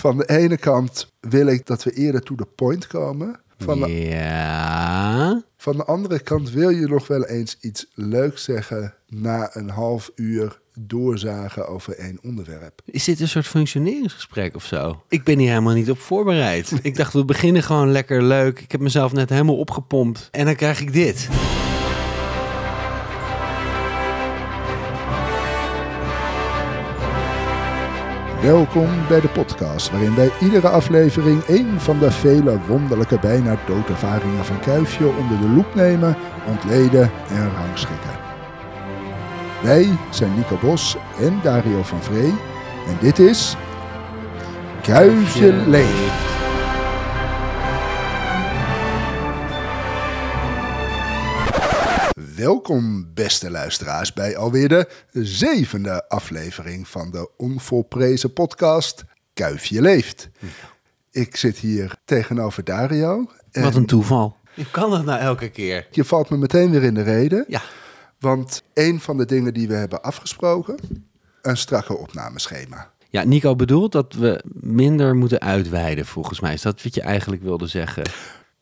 Van de ene kant wil ik dat we eerder to the point komen. Van de, Ja. van de andere kant wil je nog wel eens iets leuks zeggen na een half uur doorzagen over één onderwerp. Is dit een soort functioneringsgesprek of zo? Ik ben hier helemaal niet op voorbereid. Ik dacht, we beginnen gewoon lekker leuk. Ik heb mezelf net helemaal opgepompt. En dan krijg ik dit. Welkom bij de podcast, waarin wij iedere aflevering één van de vele wonderlijke bijna doodervaringen van Kuifje onder de loep nemen, ontleden en rangschikken. Wij zijn Nico Bos en Dario van Vree en dit is Kuifje leeft. Welkom, beste luisteraars, bij alweer de zevende aflevering van de onvolprezen podcast Kuifje Leeft. Ik zit hier tegenover Dario. en Wat een toeval. Je kan dat nou elke keer. Je valt me meteen weer in de reden, Ja. want een van de dingen die we hebben afgesproken, een strakke opnameschema. Ja, Nico bedoelt dat we minder moeten uitweiden, volgens mij. Is dat wat je eigenlijk wilde zeggen?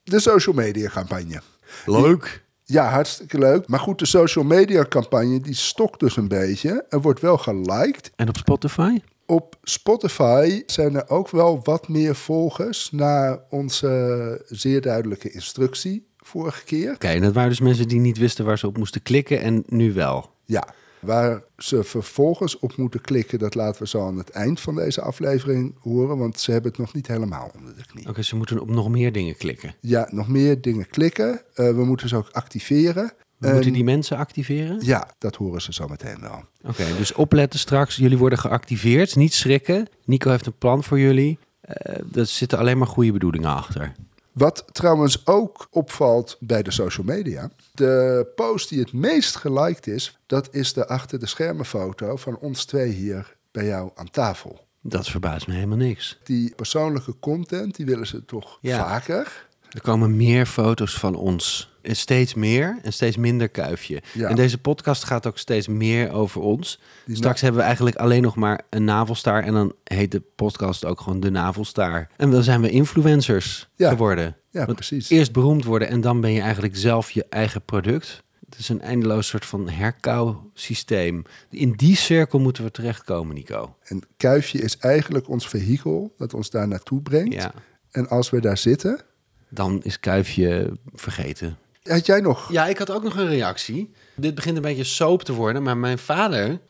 De social media campagne. Leuk. Ja, hartstikke leuk. Maar goed, de social media campagne die stokt dus een beetje. Er wordt wel geliked. En op Spotify? Op Spotify zijn er ook wel wat meer volgers na onze zeer duidelijke instructie vorige keer. Oké, en dat waren dus mensen die niet wisten waar ze op moesten klikken en nu wel. Ja, waar ze vervolgens op moeten klikken, dat laten we zo aan het eind van deze aflevering horen, want ze hebben het nog niet helemaal onder de knie. Oké, ze moeten op nog meer dingen klikken. Ja, nog meer dingen klikken. Eh, we moeten ze ook activeren. We En- moeten die mensen activeren? Ja, dat horen ze zo meteen wel. Oké, dus opletten straks. Jullie worden geactiveerd. Niet schrikken. Nico heeft een plan voor jullie. Eh er zitten alleen maar goede bedoelingen achter. Wat trouwens ook opvalt bij de social media. De post die het meest geliked is, dat is de achter de schermen foto van ons twee hier bij jou aan tafel. Dat verbaast me helemaal niks. Die persoonlijke content, die willen ze toch Ja. vaker. Er komen meer foto's van ons. Steeds meer en steeds minder kuifje. Ja. En deze podcast gaat ook steeds meer over ons. Die Straks hebben we eigenlijk alleen nog maar een navelstaar. En dan heet de podcast ook gewoon de navelstaar. En dan zijn we influencers Ja. geworden. Ja, Want precies. Eerst beroemd worden en dan ben je eigenlijk zelf je eigen product. Het is een eindeloos soort van herkauwsysteem. In die cirkel moeten we terechtkomen, Nico. En Kuifje is eigenlijk ons vehikel dat ons daar naartoe brengt. Ja, En als we daar zitten... dan is kuifje vergeten. Had jij nog... Ja, ik had ook nog een reactie. Dit begint een beetje soap te worden, maar mijn vader,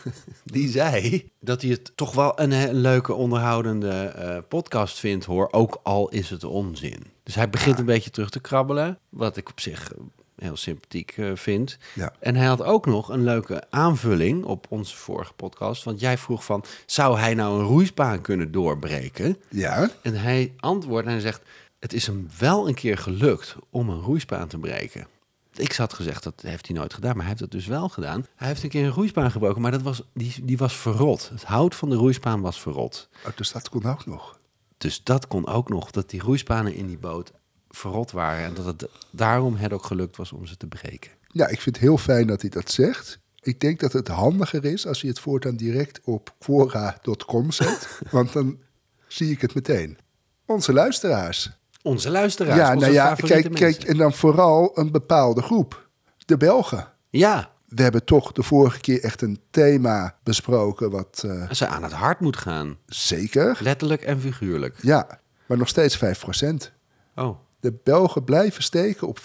die zei dat hij het toch wel een, he- leuke, onderhoudende eh, podcast vindt, hoor. Ook al is het onzin. Dus hij begint een beetje terug te krabbelen, wat ik op zich eh, heel sympathiek eh, vind. Ja. En hij had ook nog een leuke aanvulling op onze vorige podcast. Want jij vroeg van, zou hij nou een roeispaan kunnen doorbreken? Ja, En hij antwoordt en hij zegt: Het is hem wel een keer gelukt om een roeispaan te breken. Ik had gezegd dat heeft hij nooit gedaan, maar hij heeft het dus wel gedaan. Hij heeft een keer een roeispaan gebroken, maar dat was, die, die was verrot. Het hout van de roeispaan was verrot. oh, dus dat kon ook nog. Dus dat kon ook nog, dat die roeispanen in die boot verrot waren. En dat het daarom het ook gelukt was om ze te breken. Ja, ik vind het heel fijn dat hij dat zegt. Ik denk dat het handiger is als je het voortaan direct op quora.com zet. want dan zie ik het meteen. Onze luisteraars. Onze luisteraars, ja, onze nou ja, kijk, mensen. kijk, en dan vooral een bepaalde groep. De Belgen. Ja, We hebben toch de vorige keer echt een thema besproken, wat eh, ze aan het hart moet gaan. zeker. Letterlijk en figuurlijk. Ja, maar nog steeds 5%. Oh, De Belgen blijven steken op 5%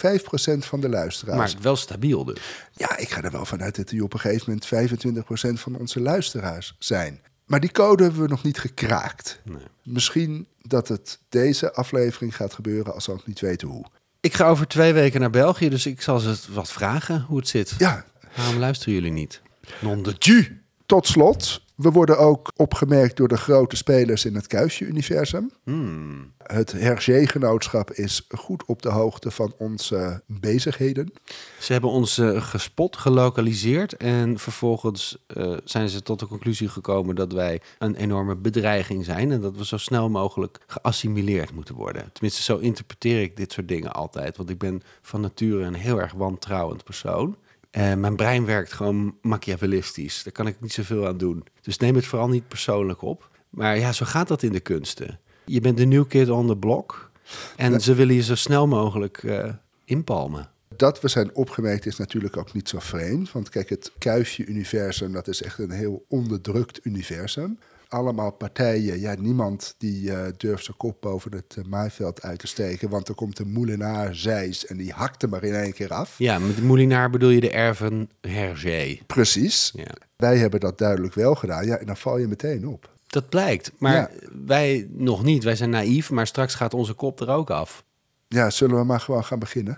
van de luisteraars. maar wel stabiel dus. Ja, ik ga er wel vanuit dat die op een gegeven moment 25% van onze luisteraars zijn. Maar die code hebben we nog niet gekraakt. Nee. Misschien dat het deze aflevering gaat gebeuren als we ook niet weten hoe. Ik ga over twee weken naar België, dus ik zal ze wat vragen hoe het zit. Ja, Waarom luisteren jullie niet? Non de tu. tot slot. We worden ook opgemerkt door de grote spelers in het Kuisje-universum. Hmm. Het Hergé-genootschap is goed op de hoogte van onze bezigheden. Ze hebben ons eh, gespot, gelokaliseerd en vervolgens eh, zijn ze tot de conclusie gekomen dat wij een enorme bedreiging zijn en dat we zo snel mogelijk geassimileerd moeten worden. Tenminste, zo interpreteer ik dit soort dingen altijd, want ik ben van nature een heel erg wantrouwend persoon. En mijn brein werkt gewoon machiavellistisch. Daar kan ik niet zoveel aan doen. Dus neem het vooral niet persoonlijk op. Maar ja, zo gaat dat in de kunsten. Je bent de new kid on the block. En ze willen je zo snel mogelijk eh, inpalmen. Dat we zijn opgemerkt is natuurlijk ook niet zo vreemd. Want kijk, het kuifje-universum, dat is echt een heel onderdrukt universum. Allemaal partijen, ja, niemand die eh, durft zijn kop boven het uh, maaiveld uit te steken. Want er komt een moelenaar, Zeis, en die hakt hem maar in één keer af. Ja, met de Moulinaar bedoel je de erven Hergé. Precies. Ja. Wij hebben dat duidelijk wel gedaan. Ja, en dan val je meteen op. Dat blijkt. Maar Ja. wij nog niet. Wij zijn naïef, maar straks gaat onze kop er ook af. Ja, zullen we maar gewoon gaan beginnen?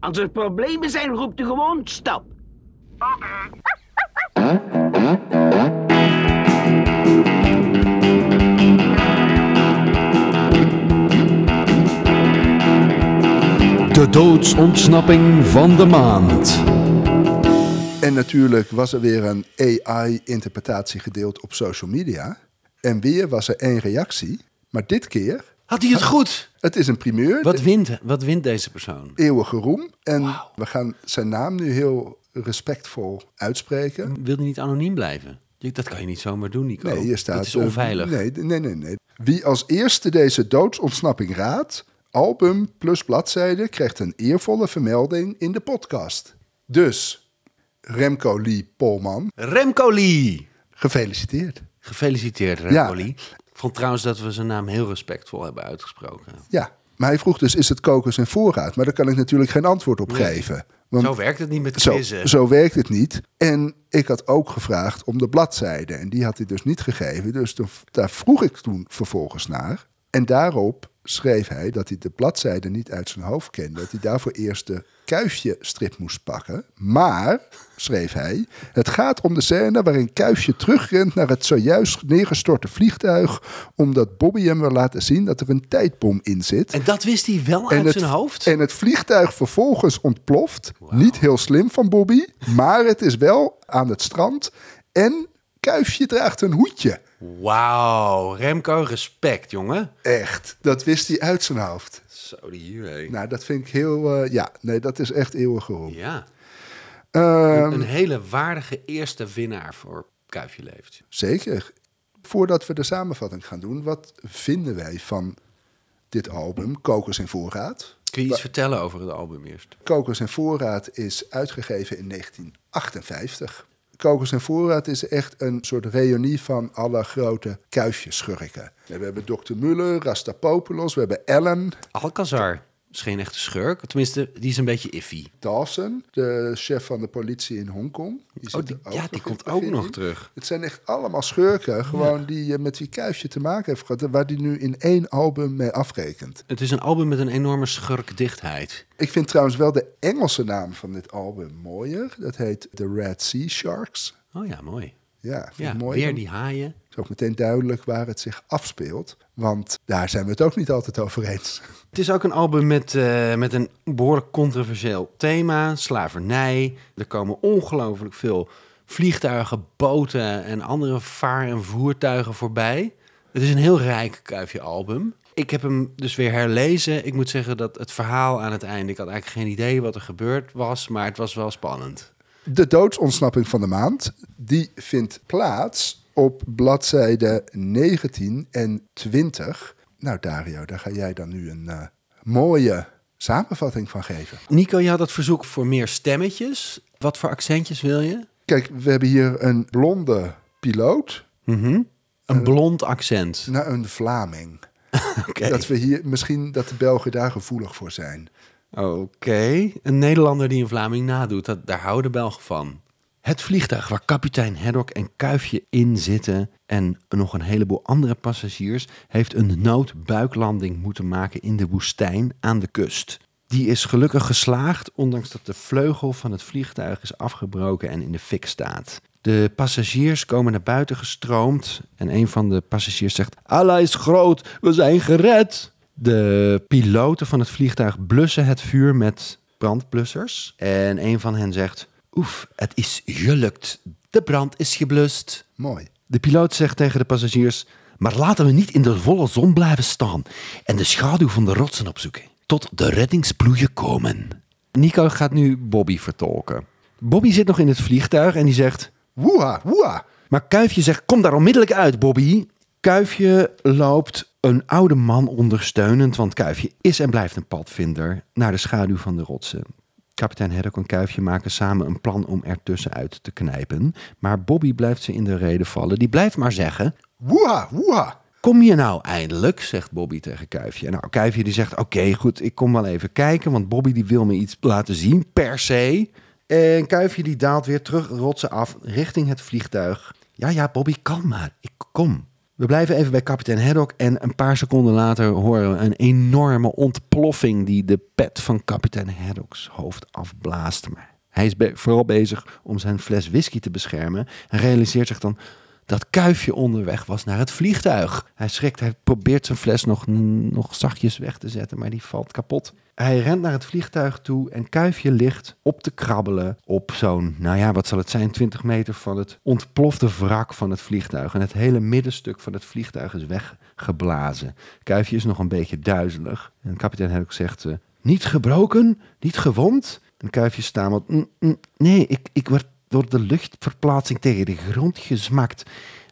Als er problemen zijn, roept u gewoon stop. De doodsontsnapping van de maand. En natuurlijk was er weer een AI-interpretatie gedeeld op social media. En weer was er één reactie. Maar dit keer, Had hij het goed? het is een primeur. Wat wint, wat wint deze persoon? eeuwige roem. En we gaan zijn naam nu heel respectvol uitspreken. Wil hij niet anoniem blijven? Dat kan je niet zomaar doen, Nico. Nee, hier staat... Dat is onveilig. nee, nee, nee, nee. Wie als eerste deze doodsontsnapping raadt, album plus bladzijde, krijgt een eervolle vermelding in de podcast. Dus, Remco Lee Polman, Remco Lee. gefeliciteerd. Gefeliciteerd, Remco Ja. Lee. Ik vond trouwens dat we zijn naam heel respectvol hebben uitgesproken. Ja, maar hij vroeg dus, is het kokos in voorraad? Maar daar kan ik natuurlijk geen antwoord op Nee. geven. Want Zo werkt het niet met zo, quizzen. zo werkt het niet. En ik had ook gevraagd om de bladzijde. En die had hij dus niet gegeven. Dus daar vroeg ik toen vervolgens naar. En daarop schreef hij dat hij de bladzijde niet uit zijn hoofd kende. Dat hij daarvoor eerst de Kuifje strip moest pakken. Maar, schreef hij, het gaat om de scène waarin Kuifje terugrent naar het zojuist neergestorte vliegtuig. Omdat Bobby hem wil laten zien dat er een tijdbom in zit. En dat wist hij wel uit het, zijn hoofd? En het vliegtuig vervolgens ontploft. Niet heel slim van Bobby, maar het is wel aan het strand. En Kuifje draagt een hoedje. Wauw, Remco, respect, jongen. Echt, dat wist hij uit zijn hoofd. Zo, die hier, hé. Nou, dat vind ik heel... eh, ja, nee, dat is echt eeuwige roem. Ja, Ehm, een hele waardige eerste winnaar voor Kuifje Leeft. zeker. Voordat we de samenvatting gaan doen, wat vinden wij van dit album, Kokers in Voorraad? Kun je iets vertellen over het album eerst? Kokers en Voorraad is uitgegeven in 1958. Kokers en Voorraad is echt een soort reunie van alle grote kuifjeschurken. We hebben Dr. Muller, Rastapopoulos, we hebben Ellen, Alcazar is geen echte schurk. Tenminste, die is een beetje iffy. Dawson, de chef van de politie in Hongkong. Die Oh, die- ja, die komt ook nog terug. Het zijn echt allemaal schurken, gewoon die eh, met wie Kuifje te maken heeft gehad. Waar die nu in één album mee afrekent. Het is een album met een enorme schurkdichtheid. Ik vind trouwens wel de Engelse naam van dit album mooier. Dat heet The Red Sea Sharks. Oh ja, mooi. Ja, Ja, mooi. weer die haaien. Is ook meteen duidelijk waar het zich afspeelt. Want daar zijn we het ook niet altijd over eens. Het is ook een album met, eh, met een behoorlijk controversieel thema, slavernij. Er komen ongelooflijk veel vliegtuigen, boten en andere vaar- en voertuigen voorbij. Het is een heel rijk kuifje album. Ik heb hem dus weer herlezen. Ik moet zeggen dat het verhaal aan het einde... ik had eigenlijk geen idee wat er gebeurd was, maar het was wel spannend. De doodsontsnapping van de maand, die vindt plaats op bladzijde 19 en 20. Nou Dario, daar ga jij dan nu een eh, mooie samenvatting van geven. Nico, je had het verzoek voor meer stemmetjes. Wat voor accentjes wil je? Kijk, we hebben hier een blonde piloot Mhm. Een blond accent. naar een Vlaming. Dat we hier misschien dat de Belgen daar gevoelig voor zijn. Oké, een Nederlander die een Vlaming nadoet, dat, daar houden de Belgen van. Het vliegtuig waar kapitein Haddock en Kuifje in zitten en nog een heleboel andere passagiers heeft een noodbuiklanding moeten maken in de woestijn aan de kust. Die is gelukkig geslaagd, ondanks dat de vleugel van het vliegtuig is afgebroken en in de fik staat. De passagiers komen naar buiten gestroomd en een van de passagiers zegt: Allah is groot, we zijn gered. De piloten van het vliegtuig blussen het vuur met brandblussers. En een van hen zegt: Oef, het is gelukt. De brand is geblust. Mooi. De piloot zegt tegen de passagiers: Maar laten we niet in de volle zon blijven staan en de schaduw van de rotsen opzoeken. Tot de reddingsploeien komen. Nico gaat nu Bobby vertolken. Bobby zit nog in het vliegtuig en die zegt: Woeha, woeha. Maar Kuifje zegt, kom daar onmiddellijk uit, Bobby. Kuifje loopt een oude man ondersteunend, want Kuifje is en blijft een padvinder, naar de schaduw van de rotsen. Kapitein Haddock en Kuifje maken samen een plan om er tussenuit te knijpen. Maar Bobby blijft ze in de reden vallen. Die blijft maar zeggen, Woeha, woeha. Kom je nou eindelijk, zegt Bobby tegen Kuifje. Nou, Kuifje die zegt, oké, goed, ik kom wel even kijken, want Bobby die wil me iets laten zien, per se. En Kuifje die daalt weer terug rotsen af richting het vliegtuig. Ja, ja, Bobby, kalm maar, ik kom. We blijven even bij kapitein Haddock en een paar seconden later horen we een enorme ontploffing die de pet van kapitein Haddock's hoofd afblaast. Maar hij is vooral bezig om zijn fles whisky te beschermen en realiseert zich dan dat Kuifje onderweg was naar het vliegtuig. Hij schrikt, hij probeert zijn fles nog, nog zachtjes weg te zetten, maar die valt kapot. Hij rent naar het vliegtuig toe en Kuifje ligt op te krabbelen op zo'n, nou ja, wat zal het zijn, 20 meter van het ontplofte wrak van het vliegtuig. En het hele middenstuk van het vliegtuig is weggeblazen. Kuifje is nog een beetje duizelig. En kapitein Haddock zegt, eh, niet gebroken, niet gewond? En Kuifje stamelt, "Mm, mm, nee, ik, ik werd door de luchtverplaatsing tegen de grond gesmakt.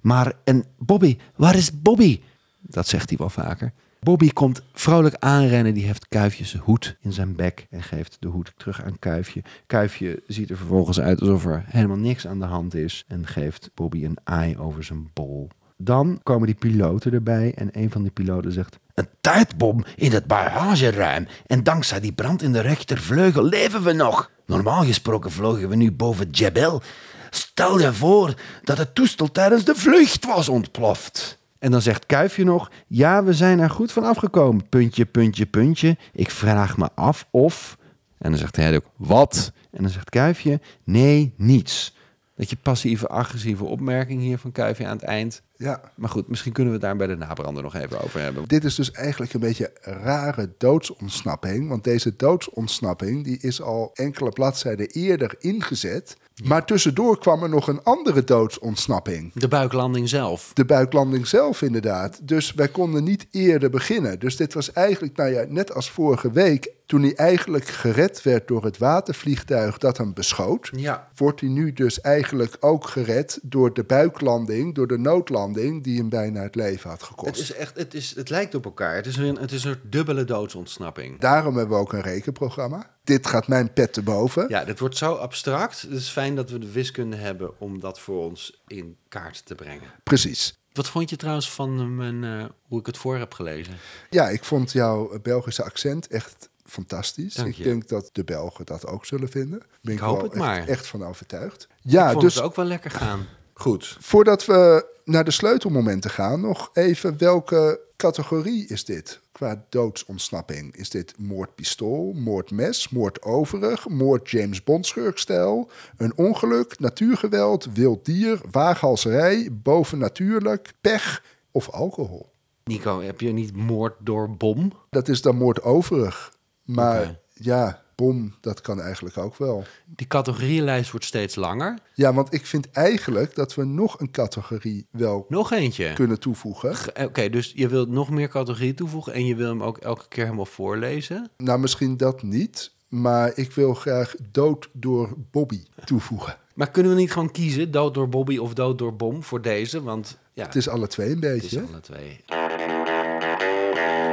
Maar, en Bobby, waar is Bobby? Dat zegt hij wel vaker. Bobby komt vrolijk aanrennen. Die heeft Kuifjes hoed in zijn bek en geeft de hoed terug aan Kuifje. Kuifje ziet er vervolgens uit alsof er helemaal niks aan de hand is en geeft Bobby een aai over zijn bol. Dan komen die piloten erbij en een van die piloten zegt... Een tijdbom in het bagageruim en dankzij die brand in de rechtervleugel leven we nog. Normaal gesproken vlogen we nu boven Jebel. Stel je voor dat het toestel tijdens de vlucht was ontploft. En dan zegt Kuifje nog, ja, we zijn er goed van afgekomen. Puntje, puntje, puntje. Ik vraag me af of... En dan zegt hij ook, wat? En dan zegt Kuifje, nee, niets. Dat je passieve, agressieve opmerking hier van Kuifje aan het eind. Ja, Maar goed, misschien kunnen we het daar bij de nabrander nog even over hebben. dit is dus eigenlijk een beetje rare doodsontsnapping. Want deze doodsontsnapping die is al enkele bladzijden eerder ingezet. Maar tussendoor kwam er nog een andere doodsontsnapping. De buiklanding zelf. De buiklanding zelf inderdaad. Dus wij konden niet eerder beginnen. Dus dit was eigenlijk, nou ja, net als vorige week... toen hij eigenlijk gered werd door het watervliegtuig dat hem beschoot... Ja. wordt hij nu dus eigenlijk ook gered door de buiklanding... door de noodlanding die hem bijna het leven had gekost. Het is echt, het, is, het lijkt op elkaar. Het is een, het is een dubbele doodsontsnapping. Daarom hebben we ook een rekenprogramma. Dit gaat mijn pet te boven. Ja, dit wordt zo abstract. Het is fijn dat we de wiskunde hebben om dat voor ons in kaart te brengen. Precies. Wat vond je trouwens van mijn, eh, hoe ik het voor heb gelezen? Ja, ik vond jouw Belgische accent echt fantastisch. Dank ik denk dat de Belgen dat ook zullen vinden. Ben ik, hoop het echt, maar. echt van overtuigd. Ja, ik vond dus het ook wel lekker gaan. Goed. voordat we naar de sleutelmomenten gaan, nog even welke categorie is dit qua doodsontsnapping? Is dit moordpistool, moordmes, moordoverig, moord James Bond schurkstijl, een ongeluk, natuurgeweld, wild dier, waaghalserij, bovennatuurlijk, pech of alcohol? Nico, heb je niet moord door bom? Dat is dan moordoverig. Maar ja, bom, dat kan eigenlijk ook wel. Die categorieënlijst wordt steeds langer. Ja, want ik vind eigenlijk dat we nog een categorie wel Nog eentje. kunnen toevoegen. G- Oké, dus je wilt nog meer categorieën toevoegen en je wil hem ook elke keer helemaal voorlezen. Nou, misschien dat niet. Maar ik wil graag dood door Bobby toevoegen. Maar kunnen we niet gewoon kiezen, dood door Bobby of dood door bom voor deze? Want ja, Het is alle twee een het is beetje. alle twee.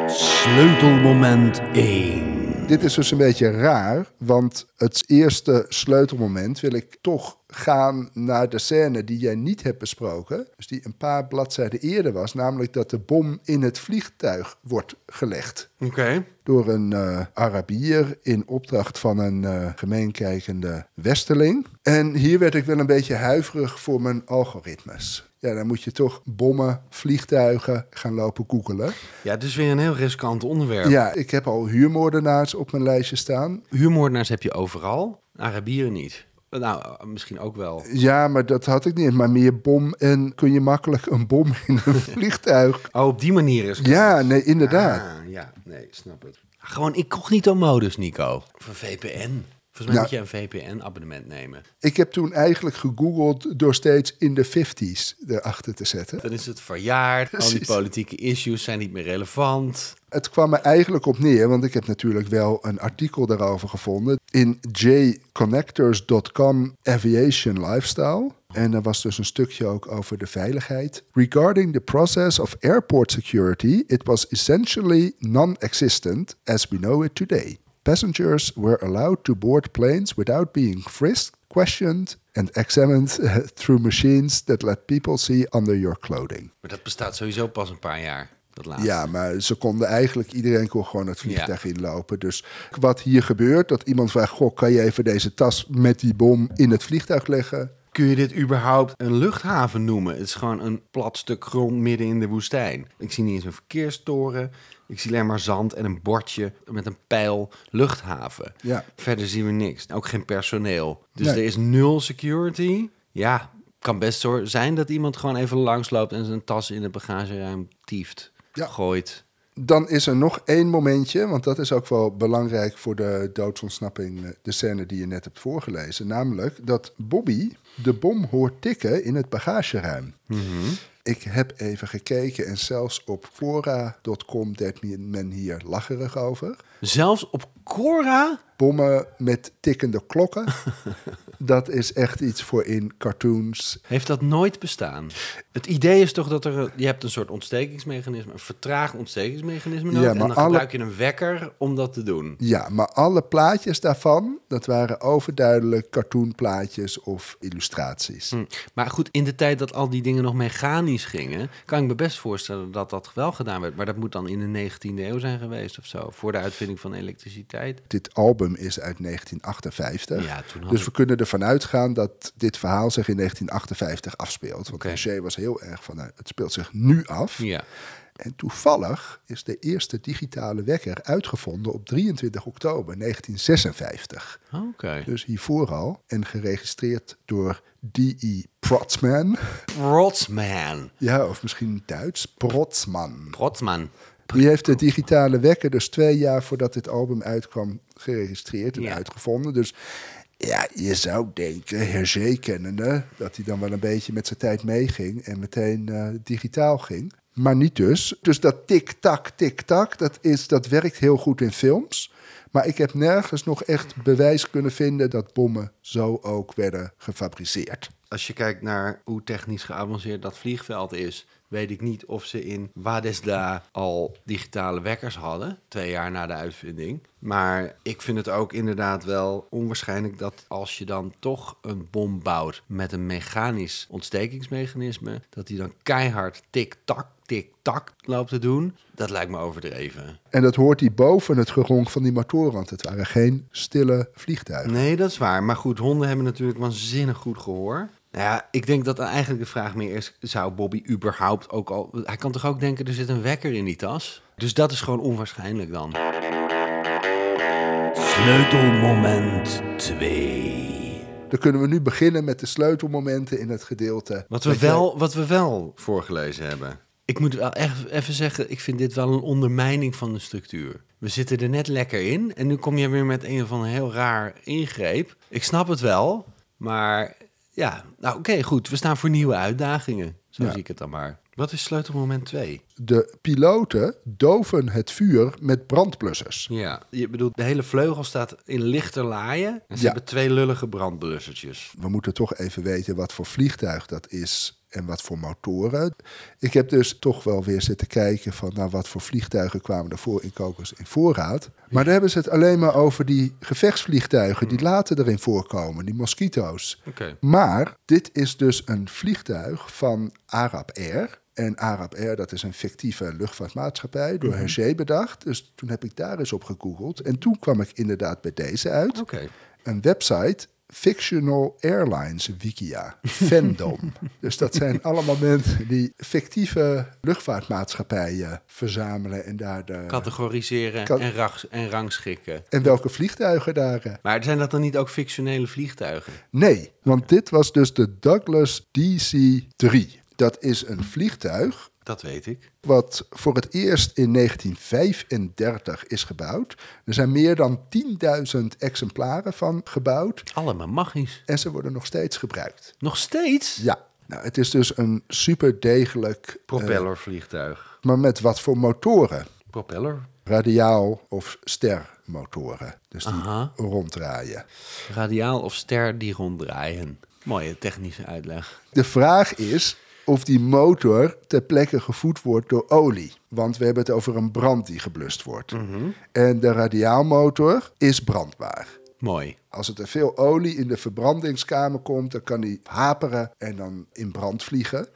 Sleutelmoment 1. Dit is dus een beetje raar, want het eerste sleutelmoment wil ik toch gaan naar de scène die jij niet hebt besproken. Dus die een paar bladzijden eerder was, namelijk dat de bom in het vliegtuig wordt gelegd. Oké. door een eh, Arabier in opdracht van een eh gemeenkijkende Westerling. En hier werd ik wel een beetje huiverig voor mijn algoritmes. Ja, dan moet je toch bommen, vliegtuigen gaan lopen googelen. Ja, het is weer een heel riskant onderwerp. Ja, ik heb al huurmoordenaars op mijn lijstje staan. Huurmoordenaars heb je overal, Arabieren niet. Nou, misschien ook wel. Ja, maar dat had ik niet. Maar meer bom en kun je makkelijk een bom in een vliegtuig. Oh, op die manier is het. Ja, nee, inderdaad. Ah, ja, nee, snap het. Gewoon incognito-modus, Nico. Of een VPN. Volgens mij Nou. moet je een VPN-abonnement nemen. Ik heb toen eigenlijk gegoogeld door steeds in de 50s erachter te zetten. Dan is het verjaard, al die Precies. politieke issues zijn niet meer relevant. Het kwam er eigenlijk op neer, want ik heb natuurlijk wel een artikel daarover gevonden in jconnectors.com Aviation Lifestyle. En er was dus een stukje ook over de veiligheid. Regarding the process of airport security, it was essentially non-existent as we know it today. Passengers were allowed to board planes without being frisked, questioned and examined uh, through machines that let people see under your clothing. Maar dat bestaat sowieso pas een paar jaar. Ja, maar ze konden eigenlijk, iedereen kon gewoon het vliegtuig inlopen. Dus wat hier gebeurt, dat iemand vraagt, goh, kan je even deze tas met die bom in het vliegtuig leggen? Kun je dit überhaupt een luchthaven noemen? Het is gewoon een plat stuk grond midden in de woestijn. Ik zie niet eens een verkeerstoren. Ik zie alleen maar zand en een bordje met een pijl luchthaven. Ja. Verder zien we niks. Ook geen personeel. Dus Nee. er is nul security. Ja, kan best zo zijn dat iemand gewoon even langsloopt en zijn tas in het bagageruim tieft. Ja. Gooit. Dan is er nog één momentje, want dat is ook wel belangrijk voor de doodsontsnapping, eh, de scène die je net hebt voorgelezen. Namelijk dat Bobby de bom hoort tikken in het bagageruim. Ik heb even gekeken en zelfs op Quora.com deed men hier lacherig over. Zelfs op Cora? Bommen met tikkende klokken, dat is echt iets voor in cartoons. Heeft dat nooit bestaan? Het idee is toch dat er... Je hebt een soort ontstekingsmechanisme, een vertraagd ontstekingsmechanisme nodig. Ja, en dan alle- gebruik je een wekker om dat te doen. Ja, maar alle plaatjes daarvan, dat waren overduidelijk cartoonplaatjes of illustraties. Hm. Maar goed, in de tijd dat al die dingen nog mechanisch gingen... kan ik me best voorstellen dat dat wel gedaan werd. Maar dat moet dan in de 19e eeuw zijn geweest of zo. Voor de uitvinding van elektriciteit. Dit album is uit 1958. Ja, toen dus ik- we kunnen ervan uitgaan dat dit verhaal zich in 1958 afspeelt. Want. Hergé was heel erg van, nou, het speelt zich nu af. Ja. En toevallig is de eerste digitale wekker uitgevonden op 23 oktober 1956. Oké. Dus hiervoor al. En geregistreerd door D.E. Protzman. Protsman. Ja, of misschien Duits. Protzman. Protsman. Die heeft de digitale wekker dus twee jaar voordat dit album uitkwam geregistreerd en Ja. uitgevonden. Dus ja, je zou denken, Hergé kennende, dat hij dan wel een beetje met zijn tijd meeging en meteen eh, digitaal ging. Maar niet dus. Dus dat tik-tak, tik-tak, dat, is, dat werkt heel goed in films. Maar ik heb nergens nog echt bewijs kunnen vinden dat bommen zo ook werden gefabriceerd. Als je kijkt naar hoe technisch geavanceerd dat vliegveld is, weet ik niet of ze in Wadesda al digitale wekkers hadden, twee jaar na de uitvinding. Maar ik vind het ook inderdaad wel onwaarschijnlijk dat als je dan toch een bom bouwt met een mechanisch ontstekingsmechanisme, dat die dan keihard tik-tak, tik-tak loopt te doen. Dat lijkt me overdreven. En dat hoort hij boven het geronk van die motoren, want het waren geen stille vliegtuigen. Nee, dat is waar. Maar goed, honden hebben natuurlijk waanzinnig goed gehoor. Nou ja, ik denk dat eigenlijk de vraag meer is... zou Bobby überhaupt ook al... Hij kan toch ook denken, er zit een wekker in die tas? Dus dat is gewoon onwaarschijnlijk dan. Sleutelmoment 2. Dan kunnen we nu beginnen met de sleutelmomenten in het gedeelte. Wat we, wel, wat we wel voorgelezen hebben. Ik moet wel echt even zeggen, ik vind dit wel een ondermijning van de structuur. We zitten er net lekker in en nu kom je weer met een van een heel raar ingreep. Ik snap het wel, maar ja, nou oké, goed. We staan voor nieuwe uitdagingen. Zo Ja. zie ik het dan maar. Wat is sleutelmoment 2? De piloten doven het vuur met brandblussers. Ja, je bedoelt, de hele vleugel staat in lichter laaien. En ze Ja. hebben twee lullige brandblussertjes. We moeten toch even weten wat voor vliegtuig dat is en wat voor motoren. Ik heb dus toch wel weer zitten kijken van nou, wat voor vliegtuigen kwamen er voor in kokers in voorraad. Maar daar hebben ze het alleen maar over die gevechtsvliegtuigen die later erin voorkomen, die mosquito's. Oké. Maar dit is dus een vliegtuig van Arab Air. En Arab Air, dat is een fictieve luchtvaartmaatschappij, door Hergé bedacht. Dus toen heb ik daar eens op gegoogeld. En toen kwam ik inderdaad bij deze uit. Oké. Een website, Fictional Airlines Wikia, Fandom. dus dat zijn allemaal mensen die fictieve luchtvaartmaatschappijen verzamelen en daar de... Categoriseren en, rang, en rangschikken. En welke vliegtuigen daar... eh, Maar zijn dat dan niet ook fictionele vliegtuigen? Nee, want dit was dus de Douglas DC-3. Dat is een vliegtuig Dat weet ik. wat voor het eerst in 1935 is gebouwd. Er zijn meer dan 10.000 exemplaren van gebouwd Allemaal magisch. en ze worden nog steeds gebruikt. Nog steeds? Ja, nou, het is dus een super degelijk, Propellervliegtuig. maar met wat voor motoren? Propeller? Radiaal of stermotoren, dus die Aha. ronddraaien. Radiaal of ster die ronddraaien. Mooie technische uitleg. De vraag is of die motor ter plekke gevoed wordt door olie. Want we hebben het over een brand die geblust wordt. En de radiaalmotor is brandbaar. Mooi. Als er te veel olie in de verbrandingskamer komt, dan kan die haperen en dan in brand vliegen.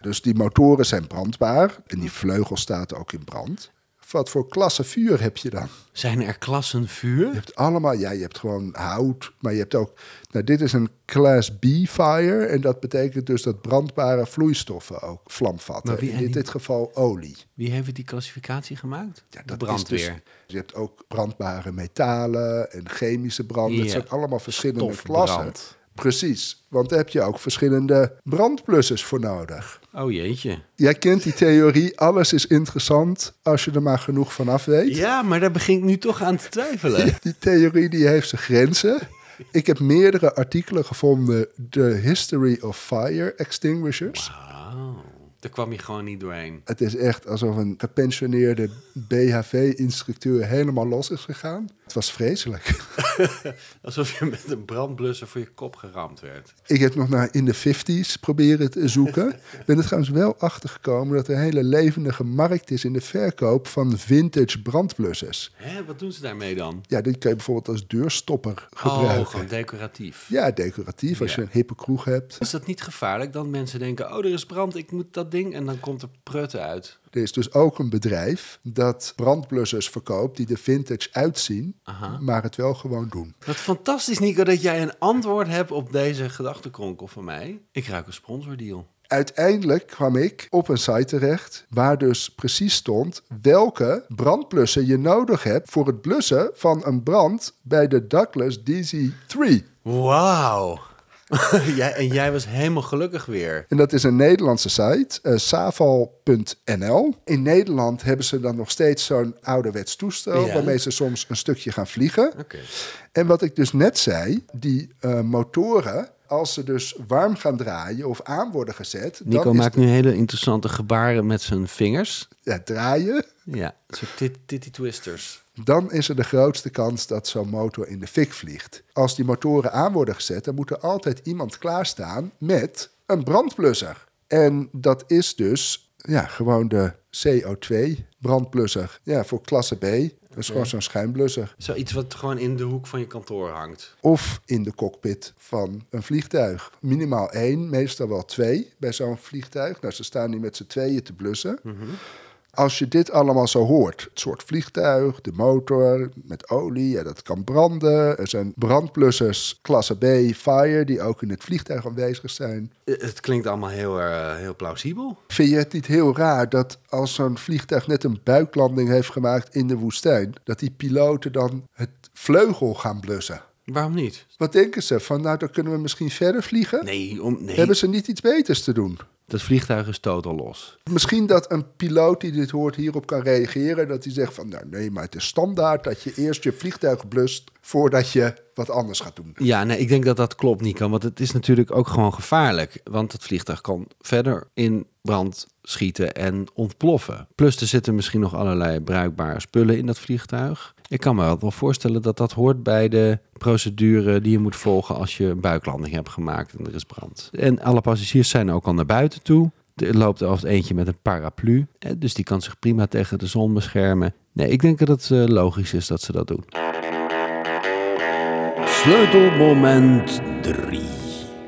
Dus die motoren zijn brandbaar en die vleugel staat ook in brand. Wat voor klasse vuur heb je dan? Zijn er klassen vuur? Je hebt allemaal, ja, je hebt gewoon hout, maar je hebt ook, nou, dit is een Class B fire en dat betekent dus dat brandbare vloeistoffen ook vlam vatten. Maar wie- In dit, geval olie. Wie heeft die klassificatie gemaakt? Ja, dat brandweer. dus- je hebt ook brandbare metalen en chemische branden. Het Ja. zijn allemaal verschillende klassen. Precies, want daar heb je ook verschillende brandblussers voor nodig. Oh jeetje. Jij kent die theorie, alles is interessant als je er maar genoeg van af weet. Ja, maar daar begin ik nu toch aan te twijfelen. Die theorie die heeft zijn grenzen. Ik heb meerdere artikelen gevonden. The History of Fire Extinguishers. Wauw. Daar kwam je gewoon niet doorheen. Het is echt alsof een gepensioneerde BHV-instructeur helemaal los is gegaan. Het was vreselijk. Alsof je met een brandblusser voor je kop geramd werd. Ik heb nog naar in de 50s proberen te zoeken. Ik ben er trouwens wel achter gekomen dat er een hele levendige markt is in de verkoop van vintage brandblussers. Hè, wat doen ze daarmee dan? Ja, die kan je bijvoorbeeld als deurstopper gebruiken. Oh, gewoon decoratief. Ja, decoratief. Als Ja. je een hippe kroeg hebt. Is dat niet gevaarlijk? Dan mensen denken, oh, er is brand, ik moet dat ding. En dan komt er prutten uit. Er is dus ook een bedrijf dat brandblussers verkoopt die er vintage uitzien, Aha. maar het wel gewoon doen. Wat fantastisch, Nico, dat jij een antwoord hebt op deze gedachtenkronkel van mij. Ik ruik een sponsordeal. Uiteindelijk kwam ik op een site terecht waar dus precies stond welke brandblusser je nodig hebt voor het blussen van een brand bij de Douglas DC-3. Wauw. jij, en jij was helemaal gelukkig weer. En dat is een Nederlandse site, eh, saval.nl. In Nederland hebben ze dan nog steeds zo'n ouderwets toestel Ja. waarmee ze soms een stukje gaan vliegen. En wat ik dus net zei, die eh, motoren, als ze dus warm gaan draaien of aan worden gezet, Nico dan maakt de- nu hele interessante gebaren met zijn vingers. ja, draaien, Ja, soort tit- titty twisters. dan is er de grootste kans dat zo'n motor in de fik vliegt. Als die motoren aan worden gezet, dan moet er altijd iemand klaarstaan met een brandblusser. En dat is dus ja, gewoon de CO2 brandblusser. Ja, voor klasse B. Dat is gewoon zo'n schuimblusser. Zoiets wat gewoon in de hoek van je kantoor hangt. Of in de cockpit van een vliegtuig. Minimaal één, meestal wel twee bij zo'n vliegtuig. Nou, ze staan hier met z'n tweeën te blussen. Als je dit allemaal zo hoort, het soort vliegtuig, de motor met olie, ja, dat kan branden. Er zijn brandblussers klasse B, fire, die ook in het vliegtuig aanwezig zijn. Eh, Het klinkt allemaal heel, eh, heel plausibel. Vind je het niet heel raar dat als zo'n vliegtuig net een buiklanding heeft gemaakt in de woestijn, dat die piloten dan het vleugel gaan blussen? Waarom niet? Wat denken ze? Van nou, dan kunnen we misschien verder vliegen? Nee, om, nee. Hebben ze niet iets beters te doen? Dat vliegtuig is totaal los. Misschien dat een piloot die dit hoort hierop kan reageren. Dat hij zegt van nou nee, maar het is standaard dat je eerst je vliegtuig blust voordat je wat anders gaat doen. Ja, nee, ik denk dat dat klopt, Nico. Want het is natuurlijk ook gewoon gevaarlijk. Want het vliegtuig kan verder in brand schieten en ontploffen. Plus er zitten misschien nog allerlei bruikbare spullen in dat vliegtuig. Ik kan me wel voorstellen dat dat hoort bij de procedure die je moet volgen als je een buiklanding hebt gemaakt en er is brand. En alle passagiers zijn ook al naar buiten toe. Er loopt er altijd eentje met een paraplu. Dus die kan zich prima tegen de zon beschermen. Nee, ik denk dat het eh, logisch is dat ze dat doen. Sleutelmoment 3.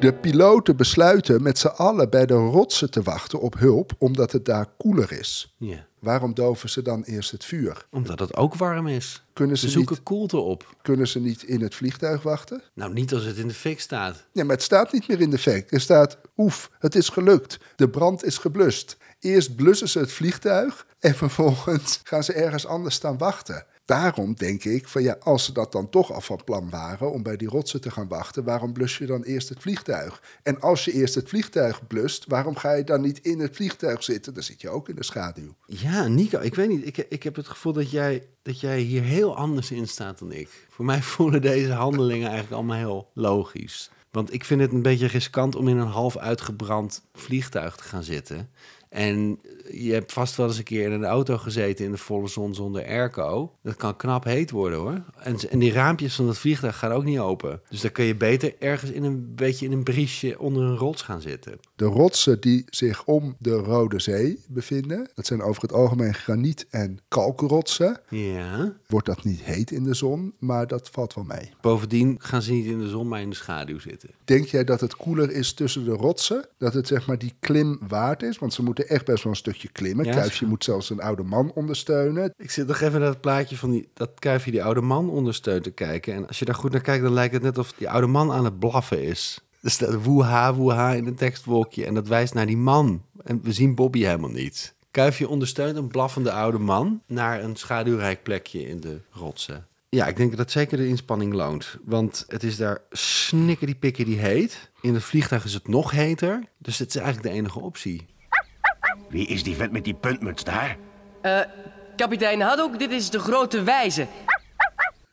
De piloten besluiten met z'n allen bij de rotsen te wachten op hulp omdat het daar koeler is. Ja. Waarom doven ze dan eerst het vuur? Omdat het ook warm is. Kunnen Ze ze, zoeken niet, koelte op. kunnen ze niet in het vliegtuig wachten? Nou, niet als het in de fik staat. Nee, maar het staat niet meer in de fik. Er staat, oef, het is gelukt. De brand is geblust. Eerst blussen ze het vliegtuig en vervolgens gaan ze ergens anders staan wachten. Daarom denk ik van ja, als ze dat dan toch al van plan waren om bij die rotsen te gaan wachten, waarom blus je dan eerst het vliegtuig? En als je eerst het vliegtuig blust, waarom ga je dan niet in het vliegtuig zitten? Dan zit je ook in de schaduw. Ja, Nico, ik weet niet. Ik, ik heb het gevoel dat jij, dat jij hier heel anders in staat dan ik. Voor mij voelen deze handelingen eigenlijk allemaal heel logisch. Want ik vind het een beetje riskant om in een half uitgebrand vliegtuig te gaan zitten. En je hebt vast wel eens een keer in een auto gezeten in de volle zon zonder airco. Dat kan knap heet worden hoor. En, en die raampjes van het vliegtuig gaan ook niet open. Dus dan kun je beter ergens in een beetje in een briesje onder een rots gaan zitten. De rotsen die zich om de Rode Zee bevinden, dat zijn over het algemeen graniet- en kalkrotsen. Ja. Wordt dat niet heet in de zon, maar dat valt wel mee. Bovendien gaan ze niet in de zon, maar in de schaduw zitten. Denk jij dat het koeler is tussen de rotsen? Dat het zeg maar die klim waard is? Want ze moeten echt best wel een stukje klimmen. Ja, Kuifje moet zelfs een oude man ondersteunen. Ik zit nog even naar het plaatje van die, dat kuifje die oude man ondersteunt te kijken. En als je daar goed naar kijkt, dan lijkt het net of die oude man aan het blaffen is. Er staat woeha, woeha in een tekstwolkje en dat wijst naar die man. En we zien Bobby helemaal niet. Kuifje ondersteunt een blaffende oude man naar een schaduwrijk plekje in de rotsen. Ja, ik denk dat zeker de inspanning loont. Want het is daar snikkerdie die heet. In het vliegtuig is het nog heter. Dus het is eigenlijk de enige optie. Wie is die vent met die puntmuts daar? Eh, kapitein Haddock, dit is de grote wijze.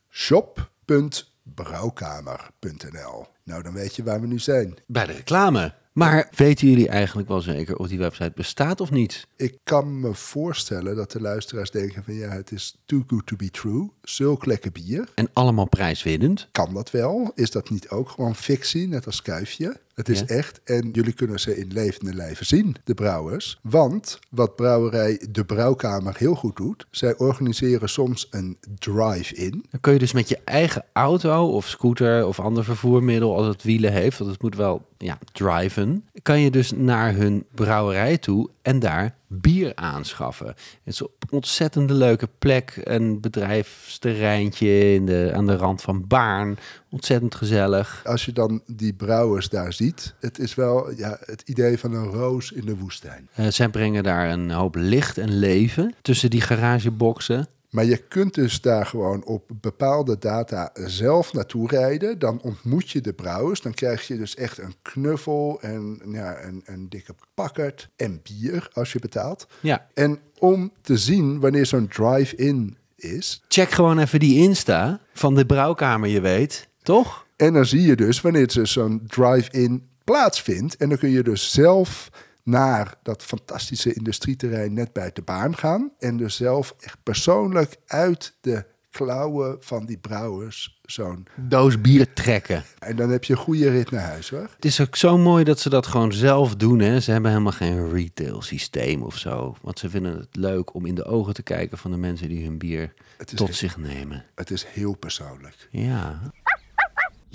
shop.brouwkamer.nl Nou, dan weet je waar we nu zijn. Bij de reclame. Maar weten jullie eigenlijk wel zeker of die website bestaat of niet? Ik kan me voorstellen dat de luisteraars denken van ja, het is too good to be true. Zulk lekker bier. En allemaal prijswinnend? Kan dat wel? Is dat niet ook gewoon fictie, net als Kuifje? Het is Ja. echt en jullie kunnen ze in levende lijven zien, de brouwers. Want wat brouwerij De Brouwkamer heel goed doet, zij organiseren soms een drive-in. Dan kun je dus met je eigen auto of scooter of ander vervoermiddel, als het wielen heeft, want het moet wel ja, driven, kan je dus naar hun brouwerij toe en daar bier aanschaffen. Het is een ontzettend leuke plek, een bedrijfsterreintje in de, aan de rand van Baarn. Ontzettend gezellig. Als je dan die brouwers daar ziet, het is wel ja, het idee van een roos in de woestijn. Eh, zij brengen daar een hoop licht en leven tussen die garageboxen. Maar je kunt dus daar gewoon op bepaalde data zelf naartoe rijden. Dan ontmoet je de brouwers. Dan krijg je dus echt een knuffel en ja, een, een dikke pakkert en bier als je betaalt. Ja, En om te zien wanneer zo'n drive-in is. check gewoon even die Insta van de brouwkamer, je weet, toch? En dan zie je dus wanneer zo'n drive-in plaatsvindt. En dan kun je dus zelf naar dat fantastische industrieterrein net bij de baan gaan. En dus zelf echt persoonlijk uit de klauwen van die brouwers zo'n... Doos bier trekken. En dan heb je een goede rit naar huis hoor. Het is ook zo mooi dat ze dat gewoon zelf doen. Hè? Ze hebben helemaal geen retail systeem of zo. Want ze vinden het leuk om in de ogen te kijken van de mensen die hun bier tot zich nemen. Het is heel persoonlijk. Ja.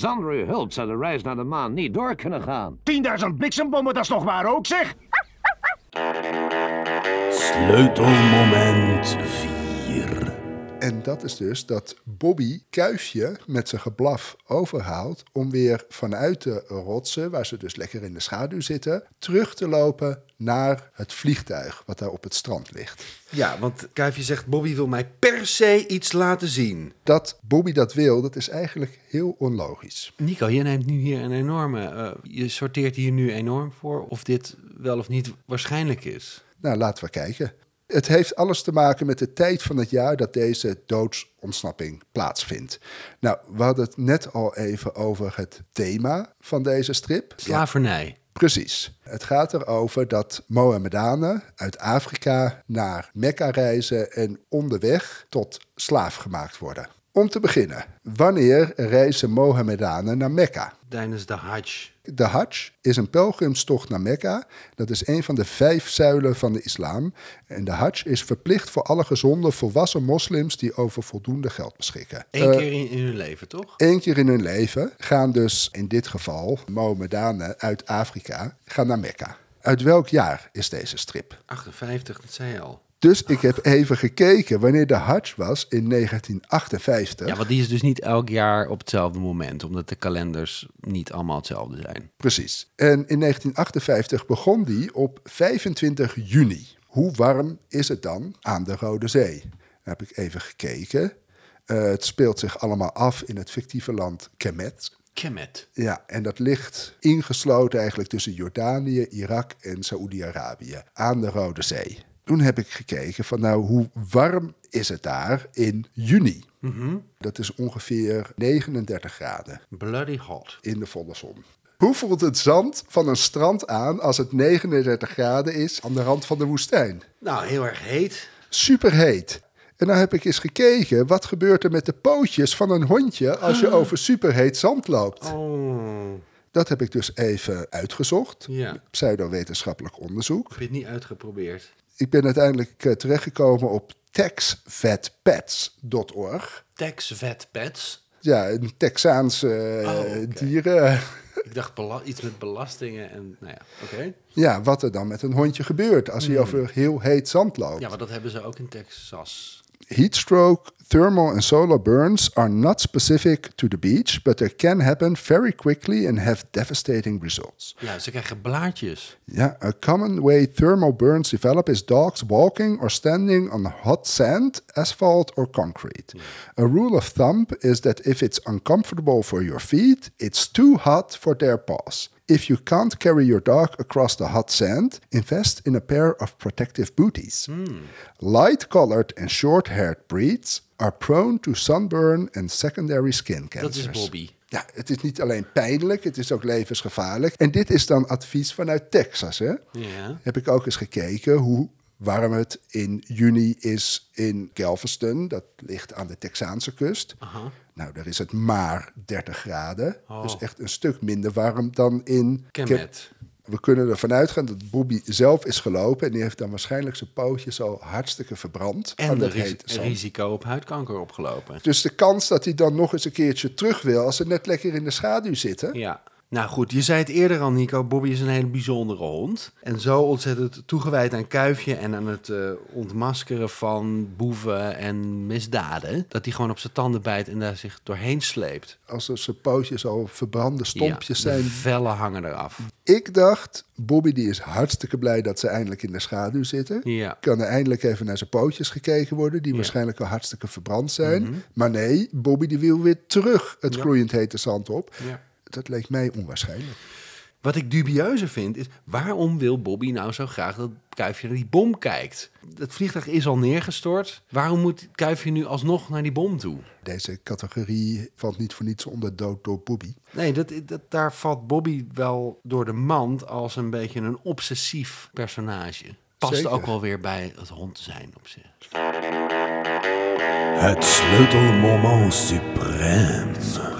Zonder uw hulp zou de reis naar de maan niet door kunnen gaan. 10.000 bliksembommen, dat is nog waar ook, zeg! Sleutelmoment 4. En dat is dus dat Bobby Kuifje met zijn geblaf overhaalt om weer vanuit de rotsen, waar ze dus lekker in de schaduw zitten, terug te lopen naar het vliegtuig wat daar op het strand ligt. Ja, want Kuifje zegt, Bobby wil mij per se iets laten zien. Dat Bobby dat wil, dat is eigenlijk heel onlogisch. Nico, je neemt nu hier een enorme... eh, je sorteert hier nu enorm voor of dit wel of niet waarschijnlijk is. Nou, laten we kijken. Het heeft alles te maken met de tijd van het jaar dat deze doodsontsnapping plaatsvindt. Nou, we hadden het net al even over het thema van deze strip. Ja, Slavernij. precies. Het gaat erover dat Mohammedanen uit Afrika naar Mekka reizen en onderweg tot slaaf gemaakt worden. Om te beginnen, wanneer reizen Mohammedanen naar Mekka? Tijdens de Hajj. De Hajj is een pelgrimstocht naar Mekka. Dat is een van de vijf zuilen van de islam. En de Hajj is verplicht voor alle gezonde volwassen moslims die over voldoende geld beschikken. Eén Eh, keer in, in hun leven, toch? Eén keer in hun leven gaan dus in dit geval Mohammedanen uit Afrika gaan naar Mekka. Uit welk jaar is deze strip? 58, dat zei je al. Dus ik heb even gekeken wanneer de Hajj was in 1958. Ja, want die is dus niet elk jaar op hetzelfde moment, omdat de kalenders niet allemaal hetzelfde zijn. Precies. En in 1958 begon die op 25 juni. Hoe warm is het dan aan de Rode Zee? Dan heb ik even gekeken. Eh, het speelt zich allemaal af in het fictieve land Kemet. Kemet. Ja, en dat ligt ingesloten eigenlijk tussen Jordanië, Irak en Saoedi-Arabië aan de Rode Zee. Toen heb ik gekeken van nou, hoe warm is het daar in juni? Dat is ongeveer 39 graden Bloody hot. in de volle zon. Hoe voelt het zand van een strand aan als het 39 graden is aan de rand van de woestijn? Nou, heel erg heet. Superheet. En dan heb ik eens gekeken, wat gebeurt er met de pootjes van een hondje als je over superheet zand loopt? Oh, Dat heb ik dus even uitgezocht. ja. Pseudowetenschappelijk onderzoek. Heb je het niet uitgeprobeerd? Ik ben uiteindelijk eh, terechtgekomen op taxvetpets.org. Tex Vet Pets. Ja, een Texaanse eh, Oh, dieren. Ik dacht iets met belastingen en nou ja, oké. Ja, wat er dan met een hondje gebeurt als hij over heel heet zand loopt. Hmm. Ja, maar dat hebben ze ook in Texas. Heatstroke, thermal and solar burns are not specific to the beach, but they can happen very quickly and have devastating results. Ja, ze krijgen blaadjes. Yeah, a common way thermal burns develop is dogs walking or standing on hot sand, asphalt, or concrete. A rule of thumb is that if it's uncomfortable for your feet, it's too hot for their paws. If you can't carry your dog across the hot sand, invest in a pair of protective booties. Light colored and short haired breeds are prone to sunburn and secondary skin Dat cancers. is Bobby. Ja, het is niet alleen pijnlijk, het is ook levensgevaarlijk. En dit is dan advies vanuit Texas, hè? Heb ik ook eens gekeken hoe warm het in juni is in Galveston. Dat ligt aan de Texaanse kust. Nou, daar is het maar 30 graden. Oh. Dus echt een stuk minder warm dan in... Kemet. We kunnen ervan uitgaan dat Bobby zelf is gelopen... en die heeft dan waarschijnlijk zijn pootjes al hartstikke verbrand. En dat ris- hete zand. risico op huidkanker opgelopen. Dus de kans dat hij dan nog eens een keertje terug wil... als ze net lekker in de schaduw zitten... Ja. Nou goed, je zei het eerder al, Nico. Bobby is een hele bijzondere hond. En zo ontzettend toegewijd aan kuifje en aan het eh, ontmaskeren van boeven en misdaden. Dat hij gewoon op zijn tanden bijt en daar zich doorheen sleept. als er zijn pootjes al verbrande stompjes Ja, zijn. De vellen hangen eraf. Ik dacht, Bobby die is hartstikke blij dat ze eindelijk in de schaduw zitten. Ja. Kan er eindelijk even naar zijn pootjes gekeken worden, die waarschijnlijk al hartstikke verbrand zijn. Mhm. Maar nee, Bobby die wil weer terug het gloeiend hete zand op. Ja. Dat leek mij onwaarschijnlijk. Wat ik dubieuzer vind is, waarom wil Bobby nou zo graag dat Kuifje naar die bom kijkt? Het vliegtuig is al neergestort. Waarom moet Kuifje nu alsnog naar die bom toe? Deze categorie valt niet voor niets onder dood door Bobby. Nee, dat, dat, daar valt Bobby wel door de mand als een beetje een obsessief personage. Past Zeker. ook wel weer bij het hond zijn op zich. Het sleutelmoment suprême.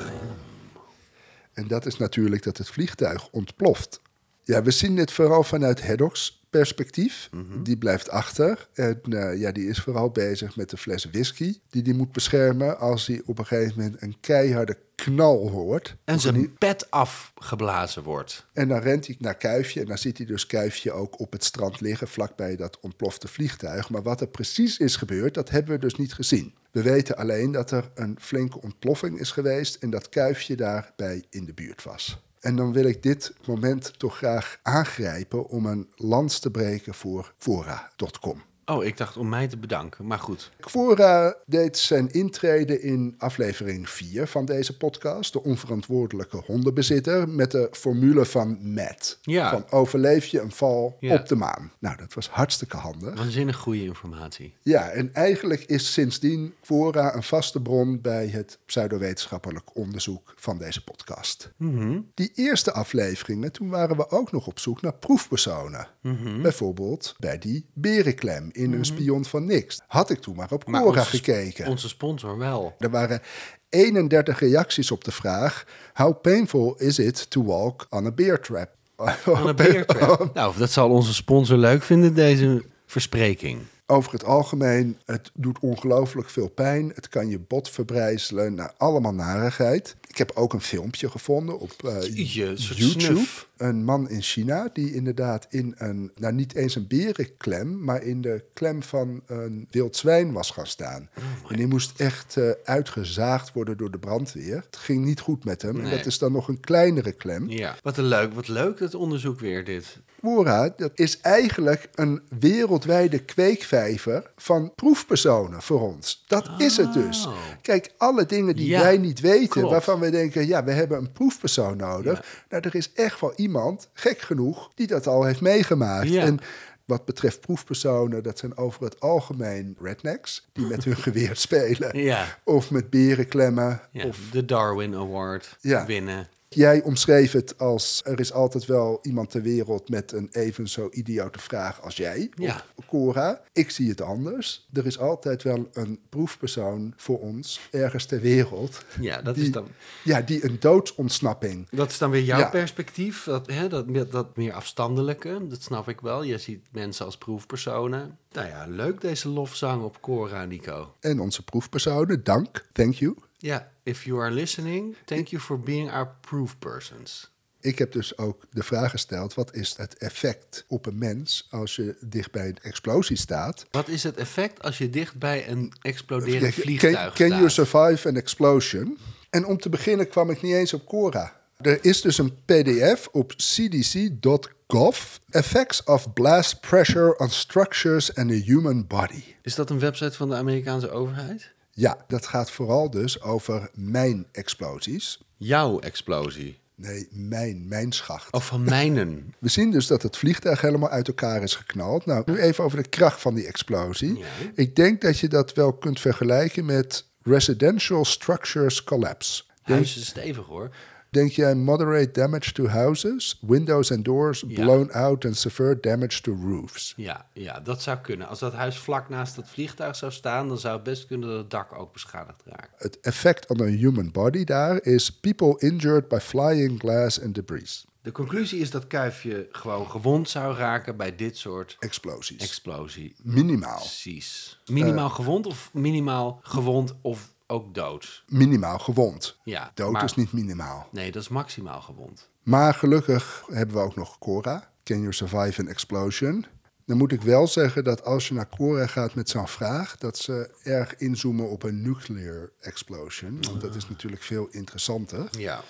En dat is natuurlijk dat het vliegtuig ontploft. Ja, we zien dit vooral vanuit Haddocks perspectief. Mhm. Die blijft achter. En eh, ja, die is vooral bezig met de fles whisky. Die die moet beschermen als hij op een gegeven moment een keiharde knal hoort. En zijn pet afgeblazen wordt. En dan rent hij naar Kuifje. En dan ziet hij dus Kuifje ook op het strand liggen. Vlakbij dat ontplofte vliegtuig. Maar wat er precies is gebeurd, dat hebben we dus niet gezien. We weten alleen dat er een flinke ontploffing is geweest. En dat Kuifje daarbij in de buurt was. En dan wil ik dit moment toch graag aangrijpen om een lans te breken voor Fora.com. Oh, ik dacht om mij te bedanken, maar goed. Quora deed zijn intrede in aflevering 4 van deze podcast. De onverantwoordelijke hondenbezitter. Met de formule van Matt. Ja. Van overleef je een val Ja. op de maan. Nou, dat was hartstikke handig. Waanzinnig goede informatie. Ja, en eigenlijk is sindsdien Quora een vaste bron bij het pseudowetenschappelijk onderzoek van deze podcast. Mhm. Die eerste afleveringen, toen waren we ook nog op zoek naar proefpersonen. Mhm. Bijvoorbeeld bij die berenklem in een spion van niks. Had ik toen maar op Maar Quora onze sp- gekeken. Onze sponsor wel. Er waren 31 reacties op de vraag: How painful is it to walk on a bear trap? Van een beertrap. Nou, dat zal onze sponsor leuk vinden, deze verspreking. Over het algemeen, het doet ongelooflijk veel pijn. Het kan je bot verbrijzelen, nou, allemaal narigheid. Ik heb ook een filmpje gevonden op eh, YouTube. snuf. Een man in China die inderdaad in een, nou niet eens een berenklem, maar in de klem van een wild zwijn was gaan staan. Oh en die moest echt eh, uitgezaagd worden door de brandweer. Het ging niet goed met hem. En dat is dan nog een kleinere klem. Ja, wat een leuk, wat leuk dat onderzoek weer dit. Quora, dat is eigenlijk een wereldwijde kweekvijver van proefpersonen voor ons. Dat is het dus. Oh. Kijk, alle dingen die Ja, wij niet weten, klopt. waarvan we denken, ja, we hebben een proefpersoon nodig. Ja. Nou, er is echt wel iemand, gek genoeg, die dat al heeft meegemaakt. Ja. En wat betreft proefpersonen, dat zijn over het algemeen rednecks, die met hun geweer spelen. Ja. Of met beren klemmen. Ja, Of de Darwin Award Ja. winnen. Jij omschreef het als er is altijd wel iemand ter wereld met een even zo idiote vraag als jij, Ja. op Cora. Ik zie het anders. Er is altijd wel een proefpersoon voor ons ergens ter wereld. Ja, dat die, is dan... Ja, die een doodsontsnapping. Dat is dan weer jouw Ja. perspectief, dat, hè, dat, meer- dat meer afstandelijke, dat snap ik wel. Je ziet mensen als proefpersonen. Nou ja, leuk deze lofzang op Cora, Nico. En onze proefpersonen, dank, thank you. Ja, if you are listening, thank you for being our proof persons. Ik heb dus ook de vraag gesteld: wat is het effect op een mens als je dicht bij een explosie staat? Wat is het effect als je dicht bij een exploderend Can, vliegtuig can you staat? survive an explosion? En om te beginnen kwam ik niet eens op Cora. Er is dus een PDF op cdc.gov. Effects of blast pressure on structures and the human body. Is dat een website van de Amerikaanse overheid? Ja, dat gaat vooral dus over mijnexplosies. Jouw explosie. Nee, mijn, mijnschacht. Of van mijnen. We zien dus dat het vliegtuig helemaal uit elkaar is geknald. Nou, nu even over de kracht van die explosie. Ja. Ik denk dat je dat wel kunt vergelijken met residential structures collapse. Huis is stevig hoor. Denk jij moderate damage to houses, windows and doors Ja. blown out and severe damage to roofs? Ja, ja, dat zou kunnen. Als dat huis vlak naast het vliegtuig zou staan, dan zou het best kunnen dat het dak ook beschadigd raakt. Het effect on a human body daar is people injured by flying glass and debris. De conclusie is dat Kuifje gewoon gewond zou raken bij dit soort Explosies. explosie. Minimaal. Precies. Minimaal Eh. gewond of minimaal gewond of ook dood? Minimaal gewond. Ja, Dood maar- is niet minimaal. Nee, dat is maximaal gewond. Maar gelukkig hebben we ook nog Cora. Can you survive an explosion? Dan moet ik wel zeggen dat als je naar Cora gaat met zo'n vraag, dat ze erg inzoomen op een nuclear explosion. Want dat is natuurlijk veel interessanter. Ja.